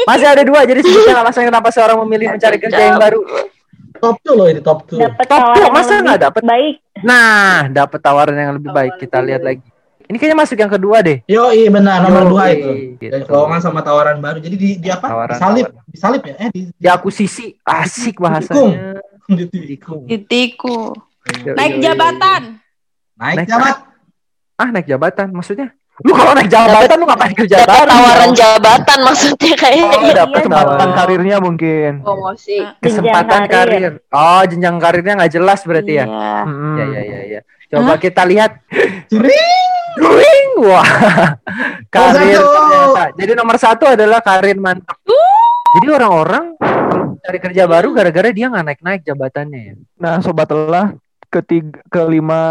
Masih ada dua, jadi sebutkan alasan kenapa seorang memilih mencari kerja yang baru. Top 2 loh ini top 2. Dapat Top tuh, masa nggak dapet? Baik. Nah, dapat tawaran yang lebih baik. Kita lihat lagi. Ini kayaknya masuk yang kedua deh. Yo, iya benar nomor Yoi, 2 itu. gitu. Lowongan sama tawaran baru. Jadi di, di apa? Tawaran, disalip, tawaran. disalip ya? Eh di, Di akuisisi asik bahasanya. ditikung. Titiku. Yoi, Naik jabatan. Naik Naik jabat. Ah, naik jabatan maksudnya? Lu kalau naik jabatan lu ngapain kerja Dapat tawaran jabatan maksudnya Oh, kayaknya. dapat Iya, kesempatan tawaran. karirnya mungkin. Promosi. kesempatan Jenjang karir. karir. Oh, jenjang karirnya nggak jelas berarti ya. Iya. Mm-mm. Ya, ya, ya, ya. Coba kita lihat. [LAUGHS] Jering. Duing, wah. karir ternyata. Jadi nomor satu adalah karir mantap. Jadi orang-orang cari kerja baru gara-gara dia nggak naik-naik jabatannya ya. Nah, sobat lelah, ketiga kelima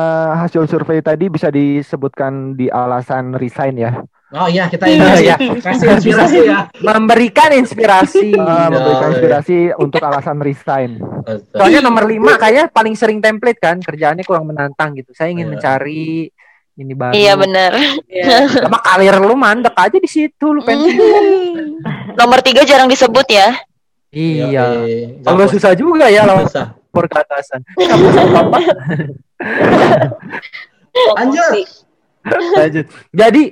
hasil survei tadi bisa disebutkan di alasan resign ya. Oh iya, kita Iya, ini iya. kasih inspirasi ya. Memberikan inspirasi. Ah, memberikan iya. inspirasi untuk alasan resign. Soalnya nomor lima kayak paling sering template kan kerjaannya kurang menantang gitu. Saya ingin Iya. mencari ini baru. Iya benar. Sama karir lu mandek aja di situ lu pengen. Nomor tiga jarang disebut ya. Iya. Kalau susah juga ya lawan susah. Lapor ke atasan. Nggak bisa apa-apa. Lanjut. Lanjut. Jadi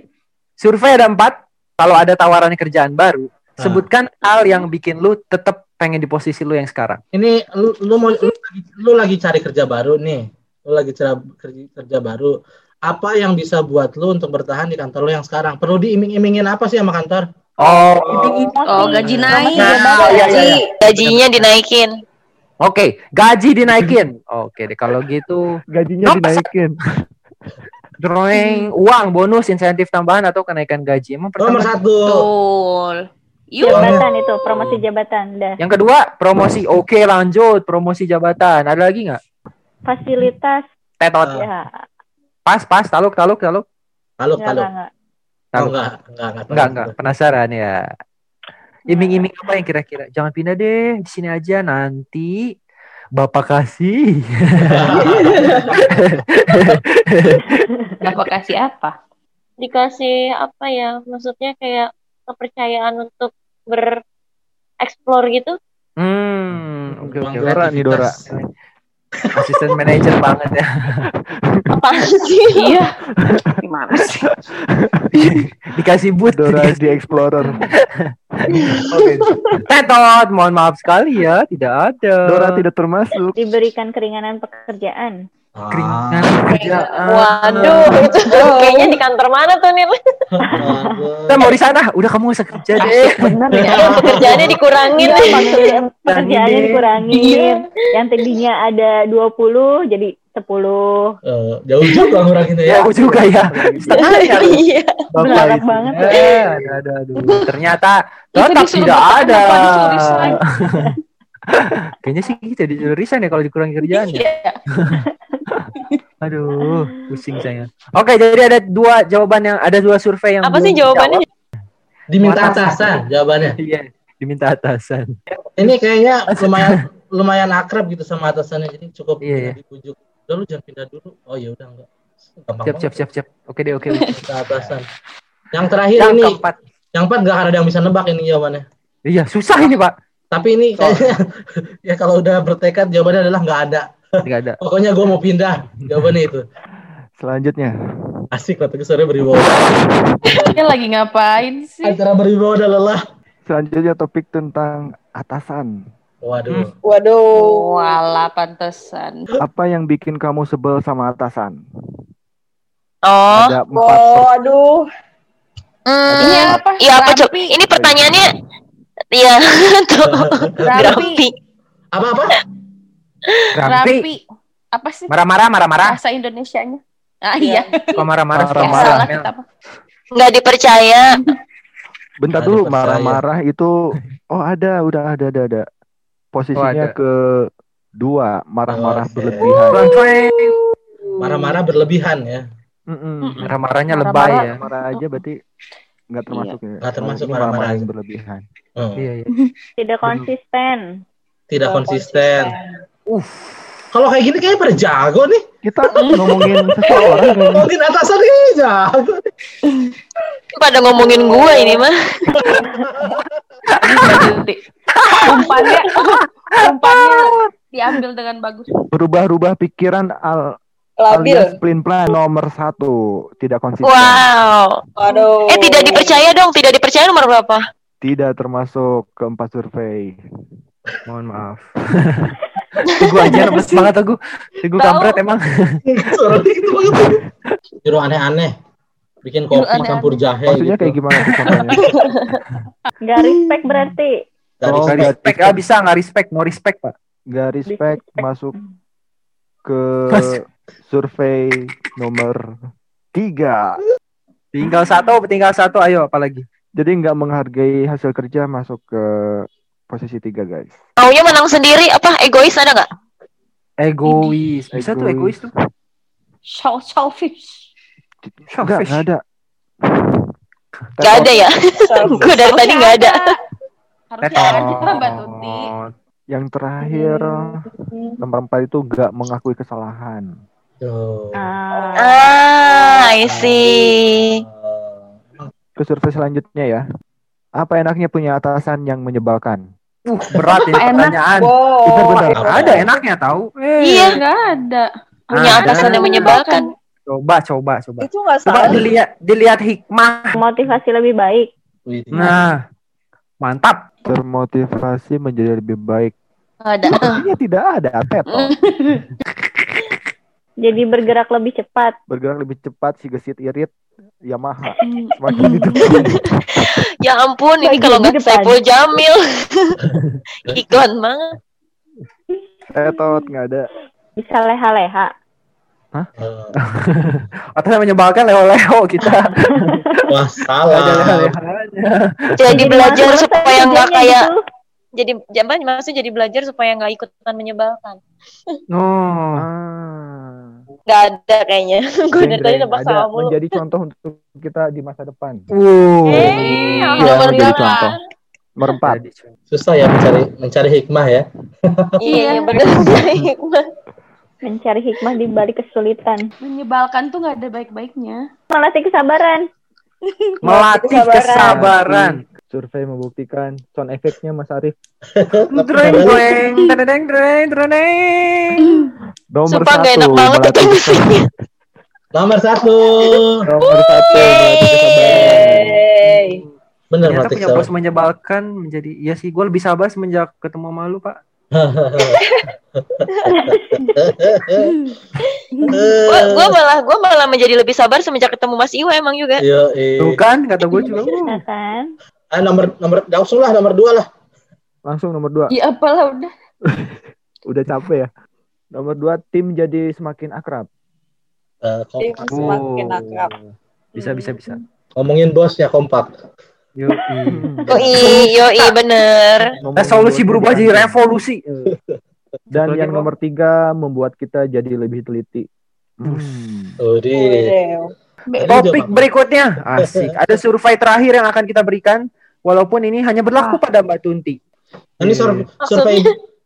survei ada empat. Kalau ada tawaran kerjaan baru, Ah. sebutkan hal yang bikin lu tetap pengen di posisi lu yang sekarang. Ini lu, lu mau lu, lagi- lu lagi cari kerja baru nih. Lu lagi cari kerja, kerja baru. Apa yang bisa buat lu untuk bertahan di kantor lu yang sekarang? Perlu diiming-imingin apa sih sama kantor? Oh, ini. Oh, gaji naik. Nah, iya, iya. Gajinya dinaikin. Oke, gaji dinaikin. Oke deh kalau gitu, Gajinya Nope. dinaikin. drawing uang, bonus, insentif tambahan atau kenaikan gaji. Emang Nomor pertama. satu. Betul. Yuk. Jabatan itu, promosi jabatan. Dah. Yang kedua, promosi. Oke, lanjut promosi jabatan. Ada lagi nggak? Fasilitas. Tetot. Ah. Ya, Pas, pas, taluk, taluk, taluk. Taluk, enggak, taluk. enggak, enggak. Oh, Taluk. enggak, enggak, enggak. Enggak, enggak. Penasaran ya. Iming-iming apa yang kira-kira? Jangan pindah deh, di sini aja nanti Bapak kasih. [LAUGHS] Bapak kasih apa? dikasih apa ya maksudnya kayak kepercayaan untuk bereksplor gitu Hmm, oke oke. Ruang Dora nih, Dora. Asisten manajer banget ya. apa sih Iya. Gimana sih? [LAUGHS] Dikasih boot. Dora di Explorer. Oke. Tetot, mohon maaf sekali ya, tidak ada. Dora tidak termasuk. Diberikan keringanan pekerjaan. Keringan Ah, kerjaan. waduh itu kayaknya di kantor mana tuh nih. Kita mau di sana, udah kamu usah kerja deh. Bener ya. pekerjaannya dikurangin Iya, maksudnya pekerjaannya dikurangin. Yang tadinya ada 20 jadi 10. Eh, jauh juga nguranginnya ya. Ya, aku juga ya. Setengah ya. iya Bapak banget. Eh, ada, ada, aduh. Ternyata tetap tidak ada. [LAUGHS] Kayaknya sih kita disuruh resign ya kalau dikurangi kerjaannya. Iya. Aduh, pusing saya. Oke, jadi ada dua jawaban yang ada dua survei yang apa sih jawabannya Diminta Atasan. atasan jawabannya. Iya, diminta atasan. Ini kayaknya lumayan lumayan akrab gitu sama atasannya jadi cukup Iya, iya. dipujuk. Udah lu jangan pindah dulu. Oh ya udah enggak. Gampang Siap, siap, siap, siap. Oke deh, oke. Minta atasan. Yang terakhir Yang ini, keempat. yang keempat nggak ada yang bisa nebak ini jawabannya. Iya, susah ini, Pak. Tapi ini kayaknya [LAUGHS] ya kalau udah bertekad jawabannya adalah nggak ada. Enggak ada. Pokoknya gue mau pindah. Jawabannya itu. Selanjutnya. Asik lah tuh sore berwibawa. Dia lagi ngapain sih? Antara berwibawa dan lelah. Selanjutnya topik tentang atasan. Waduh. Waduh. Wala pantesan. Apa yang bikin kamu sebel sama atasan? oh Ada empat Oh, aduh. hmm, Ini apa? iya apa coba ini pertanyaannya iya [LAUGHS] tuh Rampi. Rampi. Apa-apa? Rampi. Rampi. Apa sih Marah-marah, marah-marah. bahasa Indonesianya? Ah iya. Kok marah-marah? Marah-marah. salah kita. Pak. nggak dipercaya Bentar dulu marah-marah itu [LAUGHS] oh ada udah ada ada ada. Posisinya Oh, ada. ke dua marah-marah Oke. berlebihan. Marah-marah berlebihan ya. Marah-marahnya Marah-marah. lebay ya. Marah aja berarti nggak termasuk ya. Nggak termasuk marah-marah yang berlebihan. Oh, Iya, iya. [LAUGHS] Tidak konsisten. Tidak Oh, konsisten. Uh, Kalau kayak gini kayaknya pada jago nih. Kita ngomongin [LAUGHS] seseorang kayaknya. Mungkin atasan ini jago. pada ngomongin gua ini mah Nanti. Umpannya, umpannya diambil dengan bagus. berubah-ubah pikiran al Labil. alias plan plan nomor satu tidak konsisten. wow Waduh. eh tidak dipercaya dong tidak dipercaya nomor berapa Tidak termasuk keempat survei. mohon maaf. [LAUGHS] Teguh aja lemes banget. Teguh Tahu. kampret emang. [LAUGHS] Suara gitu banget. Juru aneh-aneh. Bikin kopi aneh-aneh. campur jahe Maksudnya gitu. kayak gimana? [LAUGHS] Nggak respect berarti. Dari Oh, nggak respect. Ah, bisa nggak respect, no respect, Pak. Gak respect masuk ke Mas- survei nomor tiga. Tinggal satu, tinggal satu, ayo apalagi. Jadi nggak menghargai hasil kerja masuk ke posisi tiga guys. maunya menang sendiri apa egois ada nggak Egois. Bisa tuh egois tuh. Shell, shellfish. Enggak, nggak ada. nggak ada ya [LAUGHS] gua dari tadi nggak ada Harusnya ada Mbak Tuti. Yang terakhir nomor empat itu nggak mengakui kesalahan. Tuh. Ah, ah I see Ke survei selanjutnya ya. Apa enaknya punya atasan yang menyebalkan? Uh, berat ini [LAUGHS] Enak. pertanyaan. Wow. Bentar-bentar. Nggak ada enaknya tahu. iya Enggak ada. punya Ada. atasan yang menyebalkan Coba, coba, coba. Itu nggak Coba salah. dilihat, dilihat hikmah. motivasi lebih baik. Nah, mantap. Termotivasi menjadi lebih baik. Enggak ada. Sepertinya tidak ada, Teto. [LAUGHS] Jadi bergerak lebih cepat. Bergerak lebih cepat, si gesit irit, Yamaha. [LAUGHS] Hmm. Semakin itu. [LAUGHS] ya ampun ini kalau nggak. Saiful Jamil [LAUGHS] iklan banget Tetot, nggak ada. Bisa leha-leha. eh, Atasan menyebalkan leo-leo kita. Wah, salah. jadi belajar supaya nggak kayak gitu. Jadi jangan maksudnya jadi belajar supaya nggak ikutan menyebalkan Oh. Ah. nggak ada kayaknya [LAUGHS] gue dari tadi nebak ada sama mulu menjadi contoh untuk kita di masa depan. Wow. eh Iya, nomor menjadi contoh. Nomor empat. Susah ya mencari mencari hikmah ya. [LAUGHS] iya benar hikmah Mencari hikmah di balik kesulitan. Menyebalkan tuh nggak ada baik-baiknya. Melatih kesabaran. Melatih kesabaran. Survei membuktikan sound efeknya Mas Arif. [LAUGHS] Dreng dreng dreng dreng dreng. Nomor Sumpah satu. gak enak banget itu kesabaran. Nomor satu. Nomor satu. Bener Ternyata punya bos menyebalkan menjadi iya sih gue lebih sabar semenjak ketemu sama lu pak Gua, gua malah gua malah menjadi lebih sabar semenjak ketemu Mas Iwa emang juga. Yo, tuh kan kata gue juga kan? Ah, nomor nomor langsung lah nomor dua lah. Langsung nomor dua. Iya apalah udah. [LAUGHS] Udah capek ya. Nomor dua tim jadi semakin akrab. Eh, Tim kompak. semakin Oh. akrab. bisa bisa bisa Ngomongin bosnya kompak. yuk [LAUGHS] Yoi, yoi bener. Ngomongin solusi dua, berubah jadi revolusi Dan Satu lagi, yang nomor tiga membuat kita jadi lebih teliti. Hmm. Waduh. Topik berikutnya [LAUGHS] asik. Ada survei terakhir yang akan kita berikan. Walaupun ini hanya berlaku pada Mbak Tunti. Ini sur- survei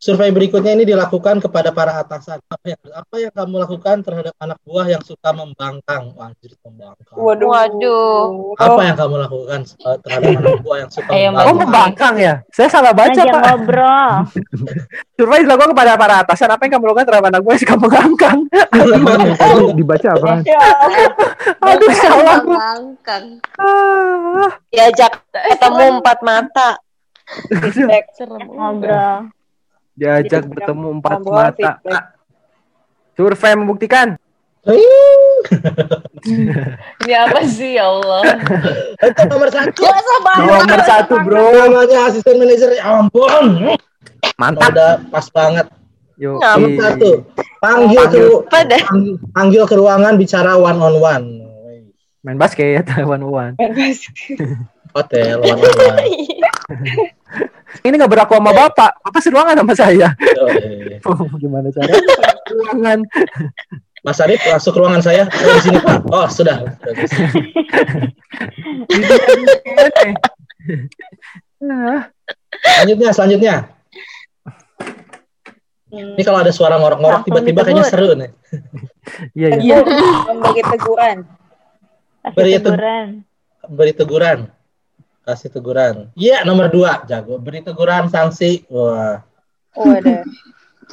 survei berikutnya ini dilakukan kepada para atasan. Apa yang, apa yang kamu lakukan terhadap anak buah yang suka membangkang? Anjir, membangkang. Waduh. Waduh. Apa yang kamu lakukan eh, terhadap anak buah yang suka Ayo, membangkang? Oh membangkang ya? Saya salah baca Ngajak pak. ngobrol. [LAUGHS] Survei dilakukan kepada para atasan. Apa yang kamu lakukan terhadap anak gue yang suka membangkang? [LAUGHS] Dibaca apa? [LAUGHS] Aduh salah. Bangkang. Ah. Diajak ketemu empat mata. Ngobrol. Diajak bertemu empat mata. Ah. Survei membuktikan. Ini [LAUGHS] apa sih ya Allah? [LAUGHS] Itu nomor satu. Nomor satu bro. Namanya asisten manajer. Ya ampun. Mantap. Udah pas banget. Yuk. Nomor satu. Panggil ke panggil, panggil ke ruangan bicara one on one. Main basket Taiwan [LAUGHS] One. Hotel one on one. Ini nggak berlaku sama bapak. Bapak seruangan sama saya. Yoi. Oh, gimana cara? Ruangan. Mas Arif masuk ke ruangan saya. Oh, di sini Pak. Oh, sudah. Ah, Selanjutnya, selanjutnya. Ini kalau ada suara ngorok-ngorok Langsung tiba-tiba kayaknya seru nih. Iya iya. Memberi teguran. Kasih Beri teguran. Beri teguran. Kasih teguran. Iya, nomor dua. Jago. Beri teguran, sanksi. Wah. Waduh.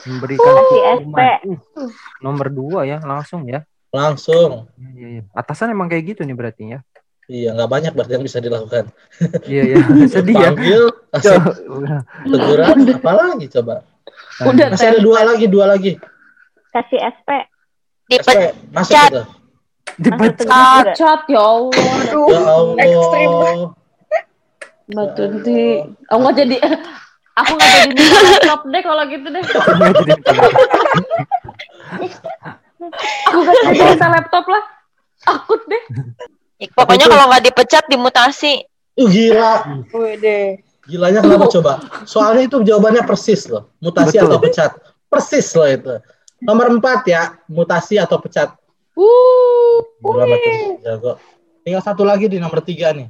Memberikan hukuman. Uh, nomor dua ya langsung ya. Langsung. Iya, iya, iya. Atasan emang kayak gitu nih berarti ya. Iya, nggak banyak berarti yang bisa dilakukan. Iya iya. [LAUGHS] Sedih ya. Panggil, teguran, apa lagi coba? Udah Masih ada dua lagi, dua lagi. Kasih SP. Dipet SP, masuk Cat. itu. Dipecat. Cacat ya Allah. Ya Allah. ekstrim. Mbak Tunti. Aku nggak jadi. [LAUGHS] Aku nggak jadi laptop deh kalau gitu deh. Aku nggak jadi minta laptop lah. Akut deh. Pokoknya kalau nggak dipecat dimutasi. Uh, gila. Waduh. Gilanya kenapa coba? Soalnya itu jawabannya persis loh. Mutasi Betul. atau pecat. Persis loh itu. Nomor empat ya, mutasi atau pecat. Uh. Gila betul. Jago. Tinggal satu lagi di nomor tiga nih.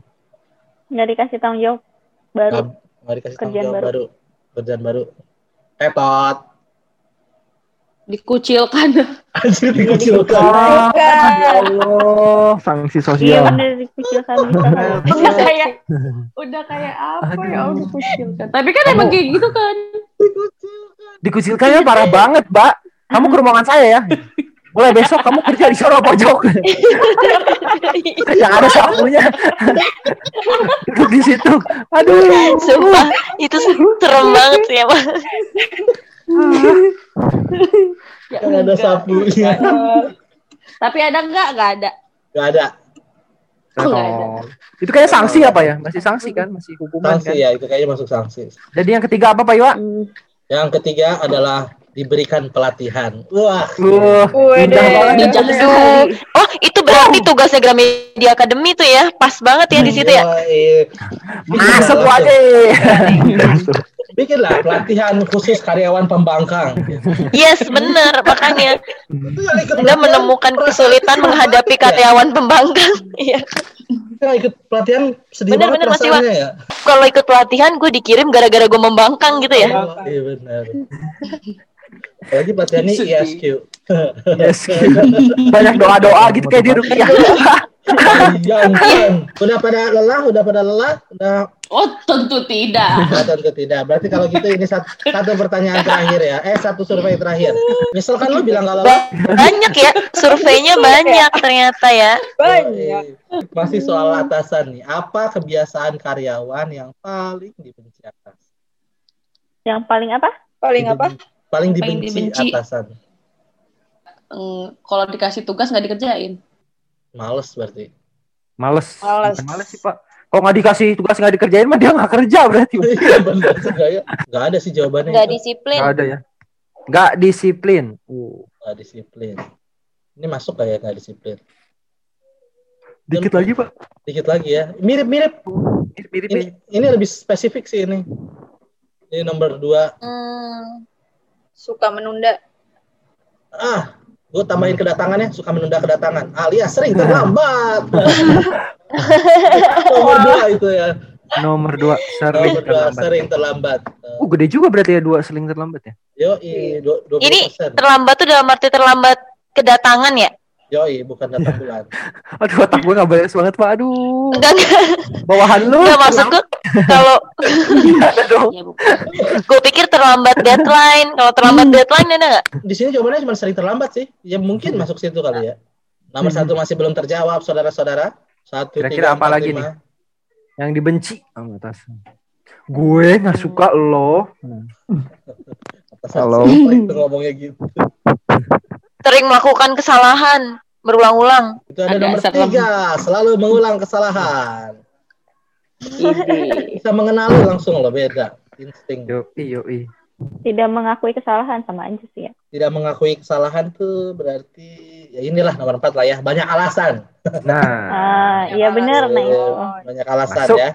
Nggak dikasih tanggung jawab. Baru. Nggak nggak dikasih tanggung Kerjaan jawab baru. baru. Kerjaan baru. Tetot. Dikucilkan. [LAUGHS] Anjir dikucilkan. Ya. Allah. Sanksi Iya sosial. bener dikucilkan [LAUGHS] bisa. Udah kayak udah kayak apa ya Allah dikucilkan. Tapi kan emang kayak gitu kan. Dikucilkannya parah banget, Mbak. Kamu ke ruangan saya ya. Mulai besok kamu kerja di sorong pojok. Yang ada sapunya. Duduk di situ. Aduh. Sumpah itu serem banget sih emang. Ya, Kan ada enggak. sapunya. Tapi ada enggak? Enggak ada. Gak ada. Oh, nggak ada. Oh. Itu kayak sanksi apa ya? Masih sanksi kan? Masih hukuman Sanksi kan? ya, itu kayaknya masuk sanksi. Jadi yang ketiga apa Pak Iwa? Yang ketiga adalah diberikan pelatihan. Wah. Uh, banget. Bijak. Aduh. Oh, itu berarti tugasnya Gramedia Academy tuh ya. Pas banget ya di situ ya. Masuk aja. [LAUGHS] Bikinlah pelatihan khusus karyawan pembangkang. Yes, bener. Makanya Anda menemukan kesulitan menghadapi karyawan pembangkang. Iya. Yang ikut pelatihan sedih Bener, banget bener, Mas perasaannya ya. Kalau ikut pelatihan gue dikirim gara-gara gue membangkang gitu ya. Oh, iya benar. Apalagi pelatihan ini ISQ. Yes. Banyak doa-doa gitu kayak di rupiah. Iya. Udah pada lelah, udah pada lelah, udah Oh, tentu tidak. Nah, tentu tidak. Berarti kalau gitu ini satu, satu pertanyaan terakhir ya. Eh, satu survei terakhir. Misalkan lu bilang kalau Ba- banyak ya surveinya banyak ternyata ya Banyak. masih soal atasan nih. Apa kebiasaan karyawan yang paling dibenci atas? Yang paling apa? Paling apa? Paling Paling dibenci, dibenci. atasan. Hmm, kalau dikasih tugas nggak dikerjain. Males berarti. Males. Males. Bukan Males sih, Pak. Kalau nggak dikasih tugas nggak dikerjain mah dia nggak kerja berarti. Iya benar juga ya. Nggak ada sih jawabannya. nggak itu. disiplin Nggak ada ya. Nggak disiplin. Uh, Nggak disiplin. Ini masuk kayak nggak disiplin. dikit lagi, Pak. Dikit lagi ya. Mirip-mirip. Mirip-mirip. Ini, ini lebih spesifik sih ini. Ini nomor dua. Hmm, Suka menunda. Ah, gue tambahin kedatangannya suka menunda kedatangan. Alias sering terlambat. [LAUGHS] nomor dua itu ya. Nomor dua sering Nomor dua terlambat. sering terlambat. Uh, gede juga berarti ya dua sering terlambat ya. Yo, Iya. dua ini terlambat tuh dalam arti terlambat kedatangan ya Yoi, bukan datang bulan. [LAUGHS] Aduh, otak gue nggak beres banget, Pak. Aduh. enggak enggak, Bawahan lu. enggak maksud gue kalau Ada dong. [LAUGHS] Ya, gue pikir terlambat deadline kalau terlambat deadline ada nggak Di sini jawabannya cuma sering terlambat sih. Ya mungkin masuk situ kali ya. Nomor satu masih belum terjawab, saudara-saudara. Satu, Kira-kira tiga, apa empat, lagi lima. Yang dibenci sama atasan. Gue nggak suka lo. [LAUGHS] Halo. itu ngomongnya gitu. Sering melakukan kesalahan berulang-ulang Itu ada, Ada nomor serem. tiga, selalu mengulang kesalahan. Bisa mengenali langsung loh, beda. Insting. Yoi, yoi. Tidak mengakui kesalahan sama aja sih ya. Tidak mengakui kesalahan tuh berarti ya inilah nomor empat lah ya. Banyak alasan. Nah, Ah, iya benar nah itu. Banyak alasan Masuk. ya.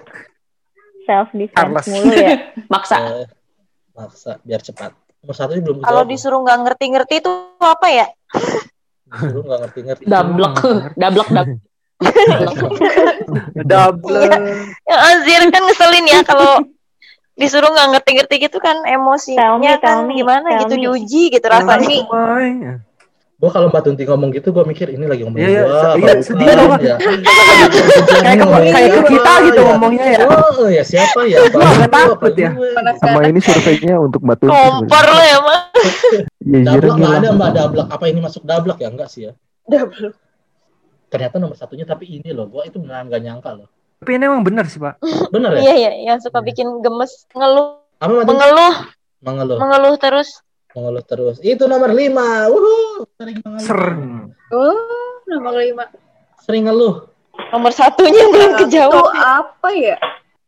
Self defense mulu ya. [LAUGHS] Maksa. Eh, maksa biar cepat. Nomor satu ini belum kalau disuruh nggak ngerti-ngerti itu apa ya Disuruh nggak ngerti-ngerti. Dablek. Dablek, [LAUGHS] dablek. double. ya anjir kan ngeselin ya kalau disuruh nggak ngerti-ngerti gitu kan Tell emosinya tell kan me, gimana tell gitu me. diuji gitu rasanya Rasanya. Gue kalau Mbak Tunti ngomong gitu, gue mikir ini lagi ngomongin Iya, iya, gua, iya, apa sedih Pak. ya. [LAUGHS] Kayak kayak ke kita gitu ya. ngomongnya ya. Oh, ya siapa ya? Nggak apa takut ya. gue? Sama ini surveinya untuk Mbak Tunti. kompor lo ya mah [LAUGHS] Iya, iya, Dablek nggak ada Mbak Dablek. Apa ini masuk Dablek ya? Enggak sih ya. Double. Ternyata nomor satunya tapi ini loh. Gue itu beneran gak nyangka loh. Tapi ini emang benar sih, Pak. [LAUGHS] Bener ya? iya iya yang suka bikin gemes ngeluh Apa mengeluh Mengeluh. mengeluh terus Mengeluh terus. Itu nomor lima. Wuhu. Sering mengeluh. Sering. Oh, nomor lima. Sering ngeluh. nomor satunya belum Itu kejawab apa ya?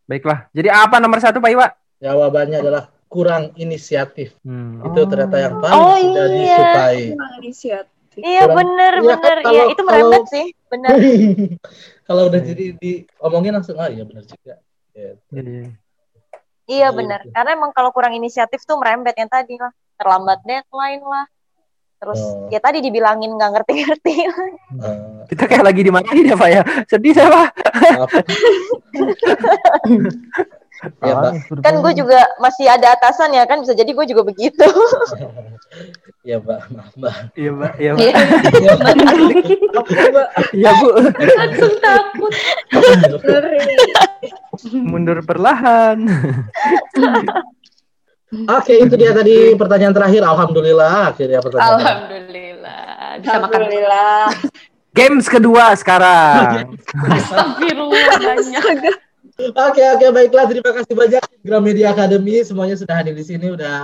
Baiklah. Jadi apa nomor satu, Pak Iwa? Jawabannya adalah kurang inisiatif. Hmm. Itu ternyata yang paling Oh, tidak iya. disukai. Kurang inisiatif. iya Kurang- bener Iya, kan bener kalau- iya itu merembet kalau- sih bener [LAUGHS] Kalau udah jadi diomongin langsung, ah iya bener juga. Gitu. Iya, iya. iya bener karena emang kalau kurang inisiatif tuh merembet yang tadi lah terlambat deadline lah terus Oh. ya tadi dibilangin nggak ngerti-ngerti Eh, Kita kayak lagi dimarahin ya, Pak ya. Sedih saya, Pak. [LAUGHS] ya, Mbak. kan gue juga masih ada atasan ya kan bisa jadi gue juga begitu [LAUGHS] Ya, Mbak. Maaf, Mbak. Iya, Pak. Iya, Pak. Iya. Iya, [LAUGHS] Bu. Langsung takut. Mundur perlahan. Oke, itu dia tadi pertanyaan terakhir. Alhamdulillah, akhirnya pertanyaan. Alhamdulillah. Bisa makan. Alhamdulillah. Games kedua sekarang. Astagfirullah banyak. Oke, oke, baiklah. Terima kasih banyak Gramedia Academy. Semuanya sudah hadir di sini, udah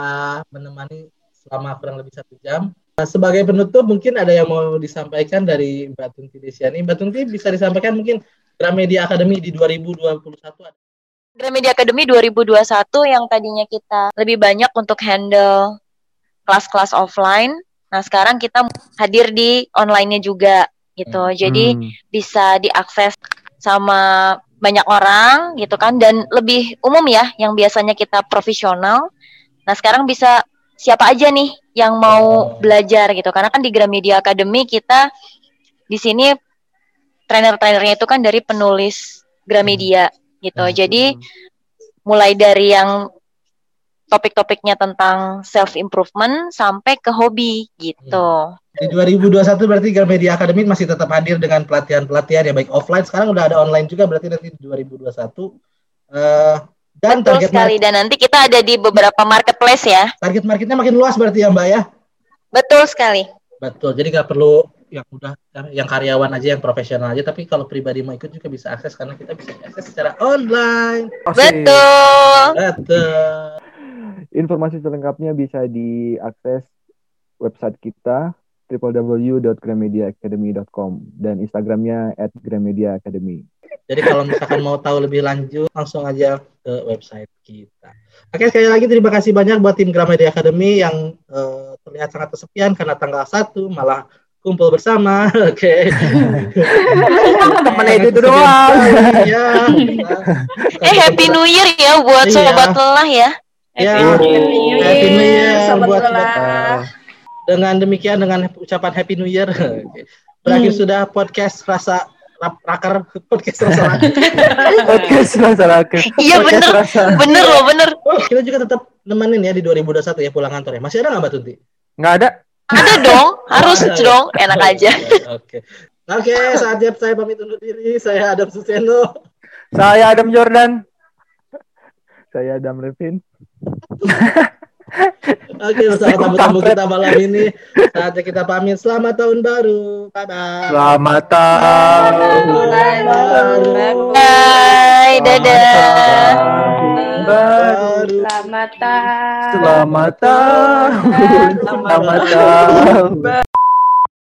menemani selama kurang lebih satu jam. Nah, sebagai penutup, mungkin ada yang mau disampaikan dari Mbak Tunti Desiani. Mbak Tunti bisa disampaikan mungkin Gramedia Academy di 2021 ada Gramedia Academy 2021 yang tadinya kita lebih banyak untuk handle kelas-kelas offline. Nah sekarang kita hadir di online-nya juga gitu. Hmm. jadi Hmm. bisa diakses sama banyak orang gitu kan. Dan lebih umum ya yang biasanya kita profesional. Nah sekarang bisa siapa aja nih yang mau belajar gitu. Karena kan di Gramedia Academy kita di sini trainer-trainernya itu kan dari penulis Gramedia gitu Hmm. jadi mulai dari yang topik-topiknya tentang self improvement sampai ke hobi gitu. Di 2021 berarti Gramedia Academy masih tetap hadir dengan pelatihan-pelatihan ya baik offline sekarang udah ada online juga berarti nanti di 2021 eh dan Betul target sekali dan nanti kita ada di beberapa marketplace ya. target marketnya makin luas berarti ya Mbak ya. Betul sekali. Betul. Jadi nggak perlu yang udah yang karyawan aja yang profesional aja tapi kalau pribadi mau ikut juga bisa akses karena kita bisa akses secara online. Betul. Betul. Informasi selengkapnya bisa diakses website kita www.gramediaacademy.com dan Instagramnya at Gramedia Academy. Jadi kalau misalkan mau tahu lebih lanjut langsung aja ke website kita. Oke sekali lagi terima kasih banyak buat tim Gramedia Academy yang eh, terlihat sangat kesepian karena tanggal 1 malah kumpul bersama. [LAUGHS] Oke. Temennya itu doang. Iya. Eh Happy New Year ya buat Iya. sobat lelah ya. Ya, Happy New Happy New Year Sobat buat Lelah. kita. Dengan demikian dengan ucapan Happy New Year [LAUGHS] Oke. berakhir Hmm. sudah podcast rasa raker podcast rasa raker. [LAUGHS] Podcast masyarakat. Iya Podcast bener, rasa- bener loh bener. Oh, kita juga tetap nemenin ya di 2021 ya pulang kantor ya. Masih ada nggak Mbak Tunti? Nggak ada. Ada [LAUGHS] dong, harus dong, enak aja. Oke. Oke, saatnya saya pamit undur diri. Saya Adam Suseno. Saya Adam Jordan. Saya Adam Levin. [LAUGHS] Oke, bersama tamu-tamu kita malam ini. Saatnya kita pamit. Selamat tahun baru. Bye bye. Selamat tahun baru. Bye, dadah. baru. Selamat tahun. Selamat tahun. Selamat tahun.